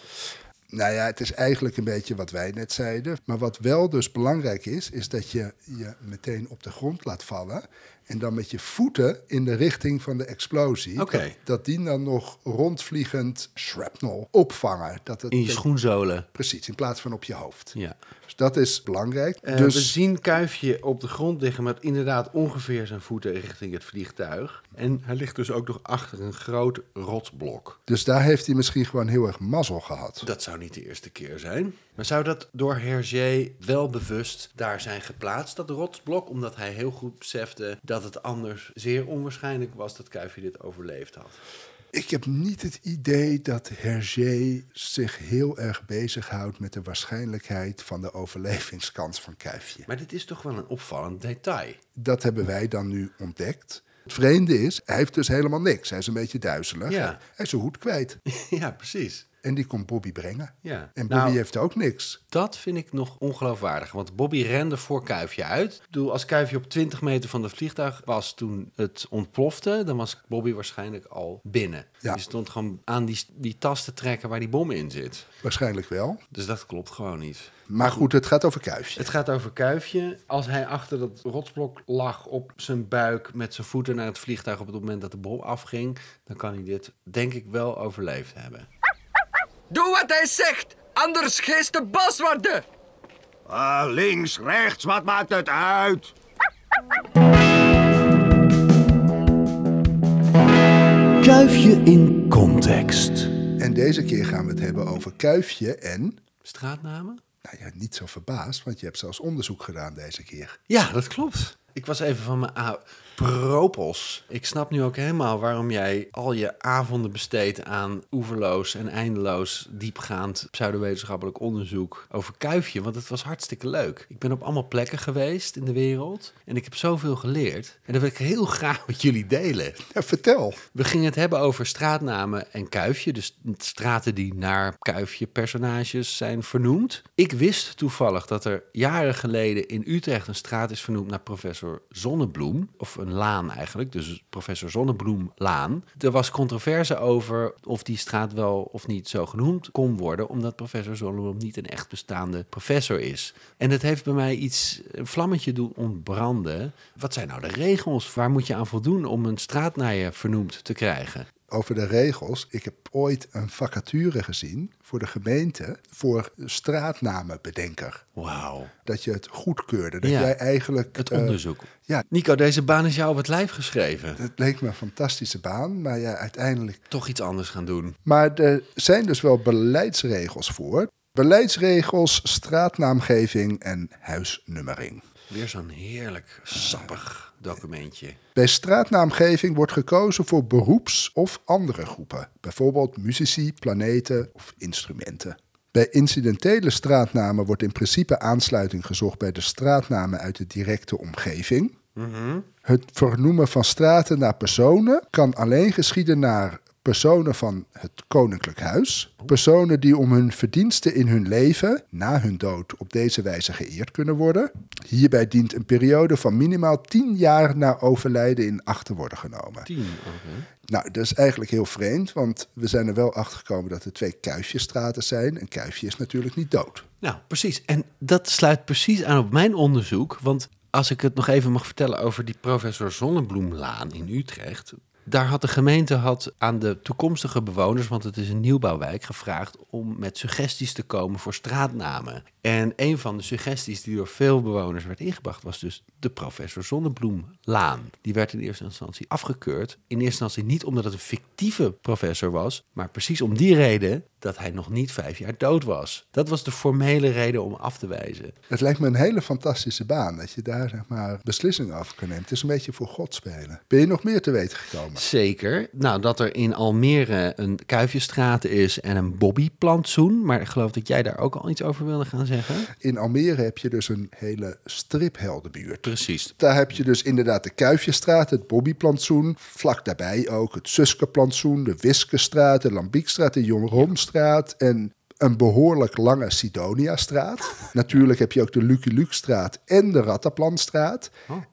Nou ja, het is eigenlijk een beetje wat wij net zeiden. Maar wat wel dus belangrijk is, is dat je je meteen op de grond laat vallen. En dan met je voeten in de richting van de explosie. Oké. Dat, dat die dan nog rondvliegend shrapnel opvangen. Dat het, In je schoenzolen. Precies, in plaats van op je hoofd. Ja. Dus dat is belangrijk. Eh, dus We zien Kuifje op de grond liggen met inderdaad ongeveer zijn voeten richting het vliegtuig. En hij ligt dus ook nog achter een groot rotsblok. dus daar heeft hij misschien gewoon heel erg mazzel gehad. Dat zou niet de eerste keer zijn. Maar zou dat door Hergé wel bewust daar zijn geplaatst, dat rotsblok? Omdat hij heel goed besefte dat het anders zeer onwaarschijnlijk was dat Kuifje dit overleefd had. Ik heb niet het idee dat Hergé zich heel erg bezighoudt met de waarschijnlijkheid van de overlevingskans van Kuifje. Maar dit is toch wel een opvallend detail. Dat hebben wij dan nu ontdekt. Het vreemde is, hij heeft dus helemaal niks. Hij is een beetje duizelig. Ja. Hij is zijn hoed kwijt. ja, precies. En die komt Bobby brengen. Ja. En Bobby Nou, heeft ook niks. Dat vind ik nog ongeloofwaardig. Want Bobby rende voor Kuifje uit. Ik bedoel, als Kuifje op 20 meter van het vliegtuig was toen het ontplofte, dan was Bobby waarschijnlijk al binnen. Ja. Die stond gewoon aan die, die tas te trekken waar die bom in zit. Waarschijnlijk wel. Dus dat klopt gewoon niet. Maar goed, het gaat over Kuifje. Het gaat over Kuifje. Als hij achter dat rotsblok lag op zijn buik met zijn voeten naar het vliegtuig op het moment dat de bom afging, dan kan hij dit denk ik wel overleefd hebben. Doe wat hij zegt, anders geest de bas worden. Ah, links, rechts, wat maakt het uit? Kuifje in context. En deze keer gaan we het hebben over Kuifje en... Straatnamen? Nou ja, niet zo verbaasd, want je hebt zelfs onderzoek gedaan deze keer. Ja, dat klopt. Ik was even van mijn propos. Ik snap nu ook helemaal waarom jij al je avonden besteedt aan oeverloos en eindeloos diepgaand pseudowetenschappelijk onderzoek over kuifje. Want het was hartstikke leuk. Ik ben op allemaal plekken geweest in de wereld en ik heb zoveel geleerd. En dat wil ik heel graag met jullie delen. Ja, vertel. We gingen het hebben over straatnamen en kuifje. Dus straten die naar kuifje personages zijn vernoemd. Ik wist toevallig dat er jaren geleden in Utrecht een straat is vernoemd naar professor Zonnebloem. Of een laan eigenlijk, dus professor Zonnebloemlaan. Er was controverse over of die straat wel of niet zo genoemd kon worden. Omdat professor Zonnebloem niet een echt bestaande professor is. En het heeft bij mij iets, een vlammetje doen ontbranden. Wat zijn nou de regels? Waar moet je aan voldoen om een straat naar je vernoemd te krijgen? Over de regels. Ik heb ooit een vacature gezien voor de gemeente voor straatnamenbedenker. Wauw. Dat je het goedkeurde. Dat Ja, jij eigenlijk. Het eh, onderzoek. ja, Nico, deze baan is jou op het lijf geschreven. het leek me een fantastische baan, maar ja, uiteindelijk. Toch iets anders gaan doen. Maar er zijn dus wel beleidsregels voor. Beleidsregels, straatnaamgeving en huisnummering. Weer zo'n heerlijk sappig documentje. Bij straatnaamgeving wordt gekozen voor beroeps- of andere groepen, bijvoorbeeld muzici, planeten of instrumenten. Bij incidentele straatnamen wordt in principe aansluiting gezocht bij de straatnamen uit de directe omgeving. Het vernoemen van straten naar personen kan alleen geschieden naar personen van het koninklijk huis, personen die om hun verdiensten in hun leven na hun dood op deze wijze geëerd kunnen worden. Hierbij dient een periode van minimaal 10 jaar na overlijden in acht te worden genomen. Tien, oké. Nou, dat is eigenlijk heel vreemd, want we zijn er wel achter gekomen dat er twee kuifjestraten zijn. Een kuifje is natuurlijk niet dood. Nou, precies. En dat sluit precies aan op mijn onderzoek. Want als ik het nog even mag vertellen over die professor Zonnebloemlaan in Utrecht. Daar had de gemeente had aan de toekomstige bewoners, want het is een nieuwbouwwijk, gevraagd om met suggesties te komen voor straatnamen. En een van de suggesties die door veel bewoners werd ingebracht was dus de professor Zonnebloemlaan. Die werd in eerste instantie afgekeurd. In eerste instantie niet omdat het een fictieve professor was, maar precies om die reden dat hij nog niet vijf jaar dood was. Dat was de formele reden om af te wijzen. Het lijkt me een hele fantastische baan, dat je daar zeg maar beslissingen over kan nemen. Het is een beetje voor God spelen. Ben je nog meer te weten gekomen? Zeker. Nou, dat er in Almere een Kuifjestraat is en een Bobbyplantsoen. Maar ik geloof dat jij daar ook al iets over wilde gaan zeggen. In Almere heb je dus een hele stripheldenbuurt. Precies. Daar heb je dus inderdaad de Kuifjestraat, het Bobbyplantsoen. Vlak daarbij ook het Suskeplantsoen, de Wiskestraat, de Lambiekstraat, de Jongromstraat en een behoorlijk lange Sidonia-straat. Natuurlijk heb je ook de Lucky Luke-straat en de Rattenplantstraat.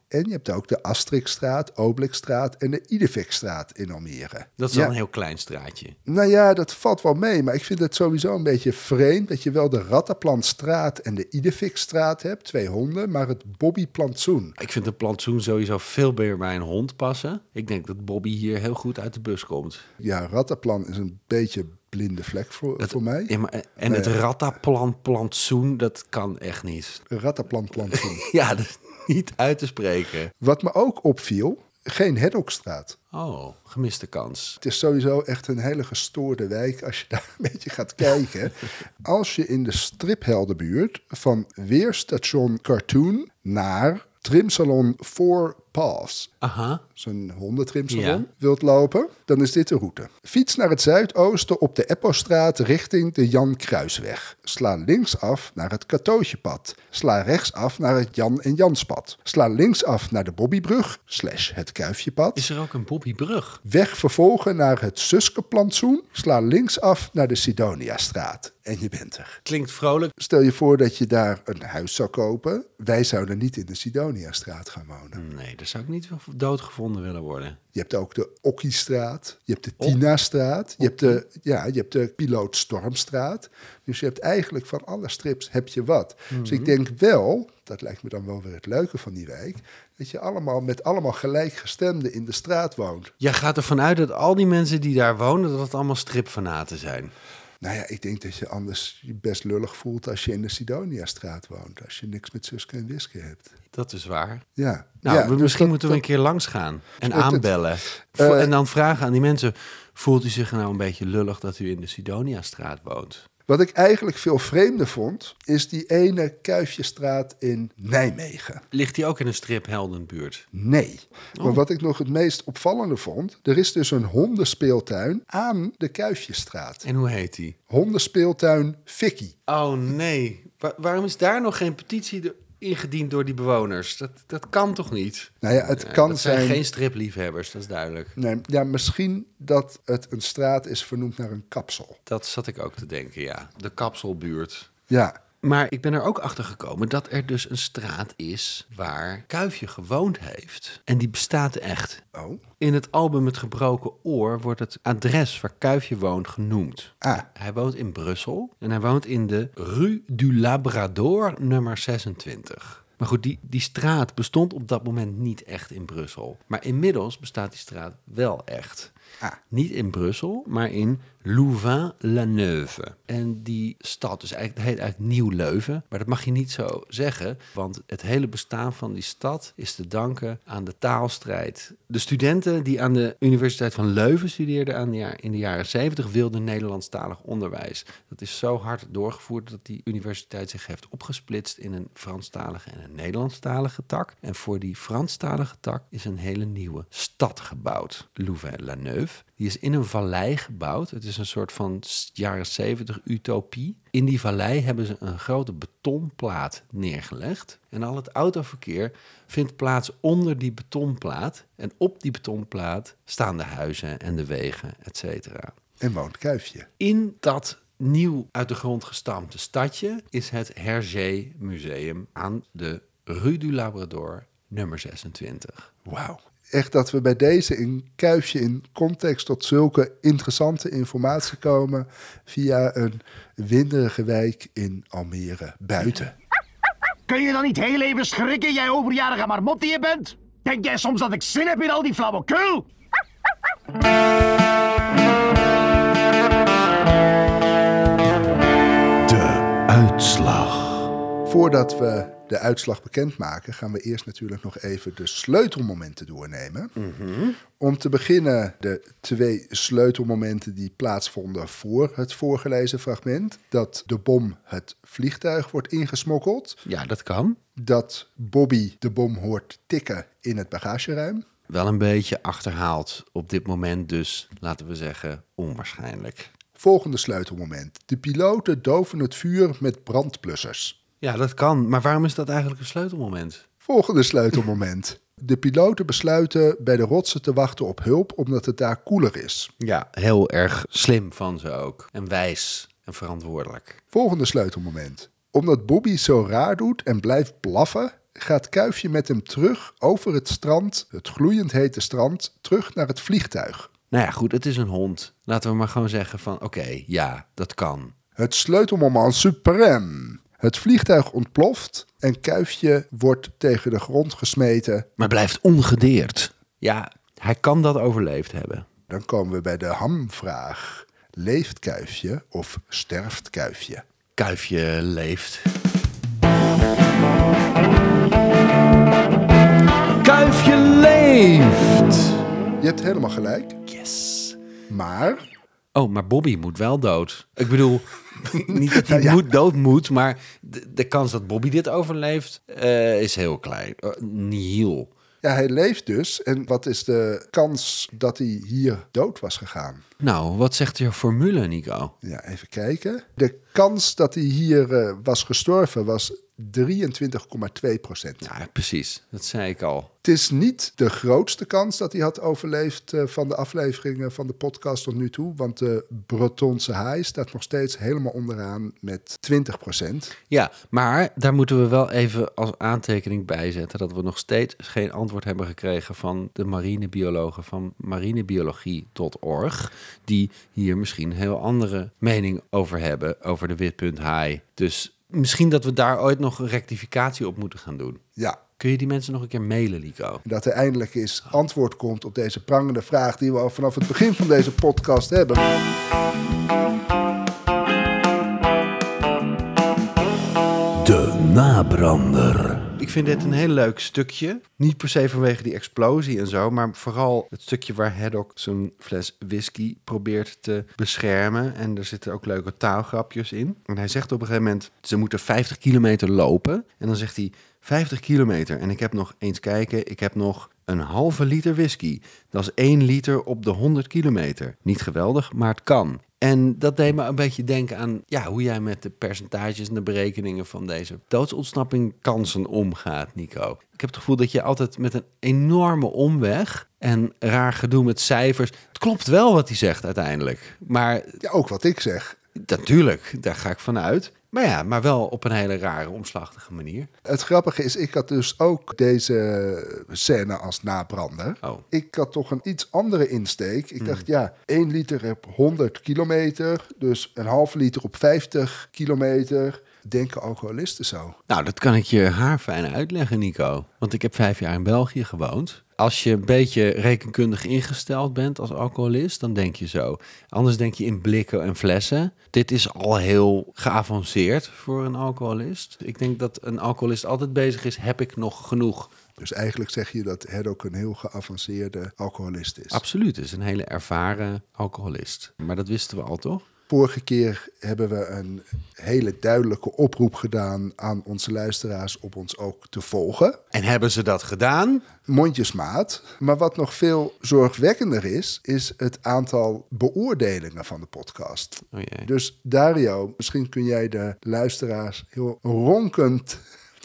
En je hebt ook de Asterixstraat, Oblikstraat en de Idevikstraat in Almere. Dat is Ja. wel een heel klein straatje. Nou ja, dat valt wel mee, maar ik vind het sowieso een beetje vreemd dat je wel de Rattenplantstraat en de Idefikstraat hebt, twee honden, maar het Bobbyplantsoen. Ik vind de plantsoen sowieso veel meer bij een hond passen. Ik denk dat Bobby hier heel goed uit de bus komt. Ja, Rattenplan is een beetje blinde vlek voor, Dat- voor mij. Ja, maar, en het rattaplan plantsoen, dat kan echt niet. Rattenplantplantsoen. Ja, dat is niet uit te spreken. Wat me ook opviel, geen Hedokstraat. Oh, gemiste kans. Het is sowieso echt een hele gestoorde wijk als je daar een beetje gaat kijken. Als je in de stripheldenbuurt van weerstation Cartoon naar trimsalon Four Paths, Aha. zo'n hondentrimsalon, Ja. wilt lopen, dan is dit de route. Fiets naar het zuidoosten op de Eppostraat richting de Jan Kruisweg. Sla links af naar het Katootjepad. Sla rechts af naar het Jan en Janspad. Sla links af naar de Bobbybrug, slash het Kuifjepad. Is er ook een Bobbybrug? Weg vervolgen naar het Suskeplantsoen. Sla links af naar de Sidoniastraat. En je bent er. Klinkt vrolijk. Stel je voor dat je daar een huis zou kopen. Wij zouden niet in de Sidoniastraat gaan wonen. Nee, daar zou ik niet doodgevonden willen worden. Je hebt ook de Okkiestraat. Je hebt de Tinastraat. Je hebt de, ja, je hebt de Piloot Stormstraat. Dus je hebt eigenlijk van alle strips heb je wat. Dus ik denk wel, dat lijkt me dan wel weer het leuke van die wijk... dat je allemaal met allemaal gelijkgestemden in de straat woont. Jij gaat ervan uit dat al die mensen die daar wonen, dat het allemaal stripfanaten zijn. Nou ja, ik denk dat je anders je best lullig voelt als je in de Sidoniastraat woont. Als je niks met Suske en Wiske hebt. Dat is waar. Ja. Nou, ja, we- dus misschien dat- moeten we een keer langs gaan en dat- aanbellen. Eh, en dan vragen aan die mensen, voelt u zich nou een beetje lullig dat u in de Sidoniastraat woont? Wat ik eigenlijk veel vreemder vond, is die ene Kuifjestraat in Nijmegen. Ligt die ook in een stripheldenbuurt? Nee. Oh. Maar wat ik nog het meest opvallende vond, er is dus een hondenspeeltuin aan de Kuifjestraat. En hoe heet die? Hondenspeeltuin Vicky. Oh nee, Wa- waarom is daar nog geen petitie de- ingediend door die bewoners? Dat, dat kan toch niet? Nou ja, het kan dat zijn zijn... geen stripliefhebbers, dat is duidelijk. Nee, ja, misschien dat het een straat is vernoemd naar een kapsel. Dat zat ik ook te denken, ja. De kapselbuurt. Ja, Maar ik ben er ook achter gekomen dat er dus een straat is waar Kuifje gewoond heeft. En die bestaat echt. oh, In het album Het Gebroken Oor wordt het adres waar Kuifje woont genoemd. ah, Hij woont in Brussel en hij woont in de Rue du Labrador nummer 26. Maar goed, die, die straat bestond op dat moment niet echt in Brussel. Maar inmiddels bestaat die straat wel echt. Ah. Niet in Brussel, maar in Louvain-la-Neuve. En die stad, dus eigenlijk, heet eigenlijk Nieuw-Leuven. Maar dat mag je niet zo zeggen, want het hele bestaan van die stad is te danken aan de taalstrijd. De studenten die aan de Universiteit van Leuven studeerden aan in de jaren 70 wilden Nederlandstalig onderwijs. Dat is zo hard doorgevoerd dat die universiteit zich heeft opgesplitst in een Franstalige en een Nederlandstalige tak. En voor die Franstalige tak is een hele nieuwe stad gebouwd, Louvain-la-Neuve. Die is in een vallei gebouwd. Het is een soort van jaren 70 utopie. In die vallei hebben ze een grote betonplaat neergelegd. En al het autoverkeer vindt plaats onder die betonplaat. En op die betonplaat staan de huizen en de wegen, et cetera. En woont Kuifje. In dat nieuw uit de grond gestampte stadje is het Hergé Museum aan de Rue du Labrador nummer 26. Wauw. Echt dat we bij deze in Kuifje in context tot zulke interessante informatie komen via een winderige wijk in Almere buiten. Kun je dan niet heel even schrikken, jij overjarige marmot die je bent? Denk jij soms dat ik zin heb in al die flauwekul? De uitslag. Voordat we de uitslag bekendmaken, gaan we eerst natuurlijk nog even de sleutelmomenten doornemen. Om te beginnen de twee sleutelmomenten die plaatsvonden voor het voorgelezen fragment. Dat de bom het vliegtuig wordt ingesmokkeld. Ja, dat kan. Dat Bobby de bom hoort tikken in het bagageruim. Wel een beetje achterhaald op dit moment, dus laten we zeggen onwaarschijnlijk. Volgende sleutelmoment. De piloten doven het vuur met brandblussers. Ja, dat kan. Maar waarom is dat eigenlijk een sleutelmoment? Volgende sleutelmoment. De piloten besluiten bij de rotsen te wachten op hulp omdat het daar koeler is. Ja, heel erg slim van ze ook. En wijs en verantwoordelijk. Volgende sleutelmoment. Omdat Bobby zo raar doet en blijft blaffen, gaat Kuifje met hem terug over het strand, het gloeiend hete strand, terug naar het vliegtuig. Nou ja, goed, het is een hond. Laten we maar gewoon zeggen van, oké, ja, dat kan. Het sleutelmoment suprême. Het vliegtuig ontploft en Kuifje wordt tegen de grond gesmeten. Maar blijft ongedeerd. Ja, hij kan dat overleefd hebben. Dan komen we bij de hamvraag. Leeft Kuifje of sterft Kuifje? Kuifje leeft. Kuifje leeft. Je hebt helemaal gelijk. Yes. Maar Oh, maar Bobby moet wel dood. Ik bedoel, niet dat hij Ja. moet, dood moet, maar de, de kans dat Bobby dit overleeft eh, is heel klein. Uh, nihil. ja, hij leeft dus. En wat is de kans dat hij hier dood was gegaan? Nou, wat zegt je formule, Nico? Ja, even kijken. De kans dat hij hier eh, was gestorven was 23,2 procent. Ja, precies. Dat zei ik al. Het is niet de grootste kans dat hij had overleefd eh, van de afleveringen van de podcast tot nu toe. Want de Bretonse haai staat nog steeds helemaal onderaan met 20 procent. Ja, maar daar moeten we wel even als aantekening bij zetten dat we nog steeds geen antwoord hebben gekregen van de marinebiologen van marinebiologie.org, die hier misschien een heel andere mening over hebben, over de witpunthaai. Dus misschien dat we daar ooit nog een rectificatie op moeten gaan doen. Ja, Kun je die mensen nog een keer mailen, Lico? dat er eindelijk eens antwoord komt op deze prangende vraag die we al vanaf het begin van deze podcast hebben. De nabrander. Ik vind dit een heel leuk stukje. Niet per se vanwege die explosie en zo, maar vooral het stukje waar Haddock zijn fles whisky probeert te beschermen. En er zitten ook leuke taalgrapjes in. En hij zegt op een gegeven moment, ze moeten 50 kilometer lopen. En dan zegt hij, 50 kilometer. En ik heb nog, eens kijken, ik heb nog een halve liter whisky. Dat is 1 liter op de 100 kilometer. Niet geweldig, maar het kan. En dat deed me een beetje denken aan ja, hoe jij met de percentages en de berekeningen van deze doodsontsnapping kansen omgaat, Nico. Ik heb het gevoel dat je altijd met een enorme omweg en raar gedoe met cijfers. Het klopt wel wat hij zegt uiteindelijk. Maar Ja, ook wat ik zeg. natuurlijk, daar ga ik vanuit. Maar ja, maar wel op een hele rare, omslachtige manier. Het grappige is, ik had dus ook deze scène als nabrander. Oh. Ik had toch een iets andere insteek. Ik dacht, ja, 1 liter op 100 kilometer, dus een halve liter op 50 kilometer. Denken alcoholisten zo? Nou, dat kan ik je haarfijn uitleggen, Nico. Want ik heb vijf jaar in België gewoond. Als je een beetje rekenkundig ingesteld bent als alcoholist, dan denk je zo. Anders denk je in blikken en flessen. Dit is al heel geavanceerd voor een alcoholist. Ik denk dat een alcoholist altijd bezig is, heb ik nog genoeg? Dus eigenlijk zeg je dat Hedok een heel geavanceerde alcoholist is. Absoluut, het is een hele ervaren alcoholist. Maar dat wisten we al, toch? Vorige keer hebben we een hele duidelijke oproep gedaan aan onze luisteraars om ons ook te volgen. En hebben ze dat gedaan? Mondjesmaat. Maar wat nog veel zorgwekkender is, is het aantal beoordelingen van de podcast. Oh. Dus Dario, misschien kun jij de luisteraars heel ronkend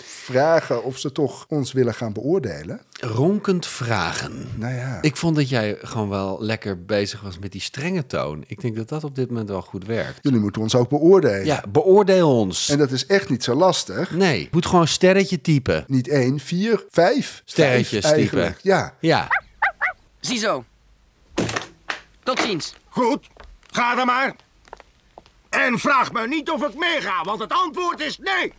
vragen of ze toch ons willen gaan beoordelen. Ronkend vragen. Nou ja, Ik vond dat jij gewoon wel lekker bezig was met die strenge toon. Ik denk dat dat op dit moment wel goed werkt. jullie moeten ons ook beoordelen. Ja, beoordeel ons. En dat is echt niet zo lastig. Nee, je moet gewoon sterretje typen. Niet één, vier, vijf. Sterretjes vijf typen. eigenlijk. Ja, Ja, Ziezo. Tot ziens. Goed, ga dan maar. En vraag me niet of ik meega, want het antwoord is nee.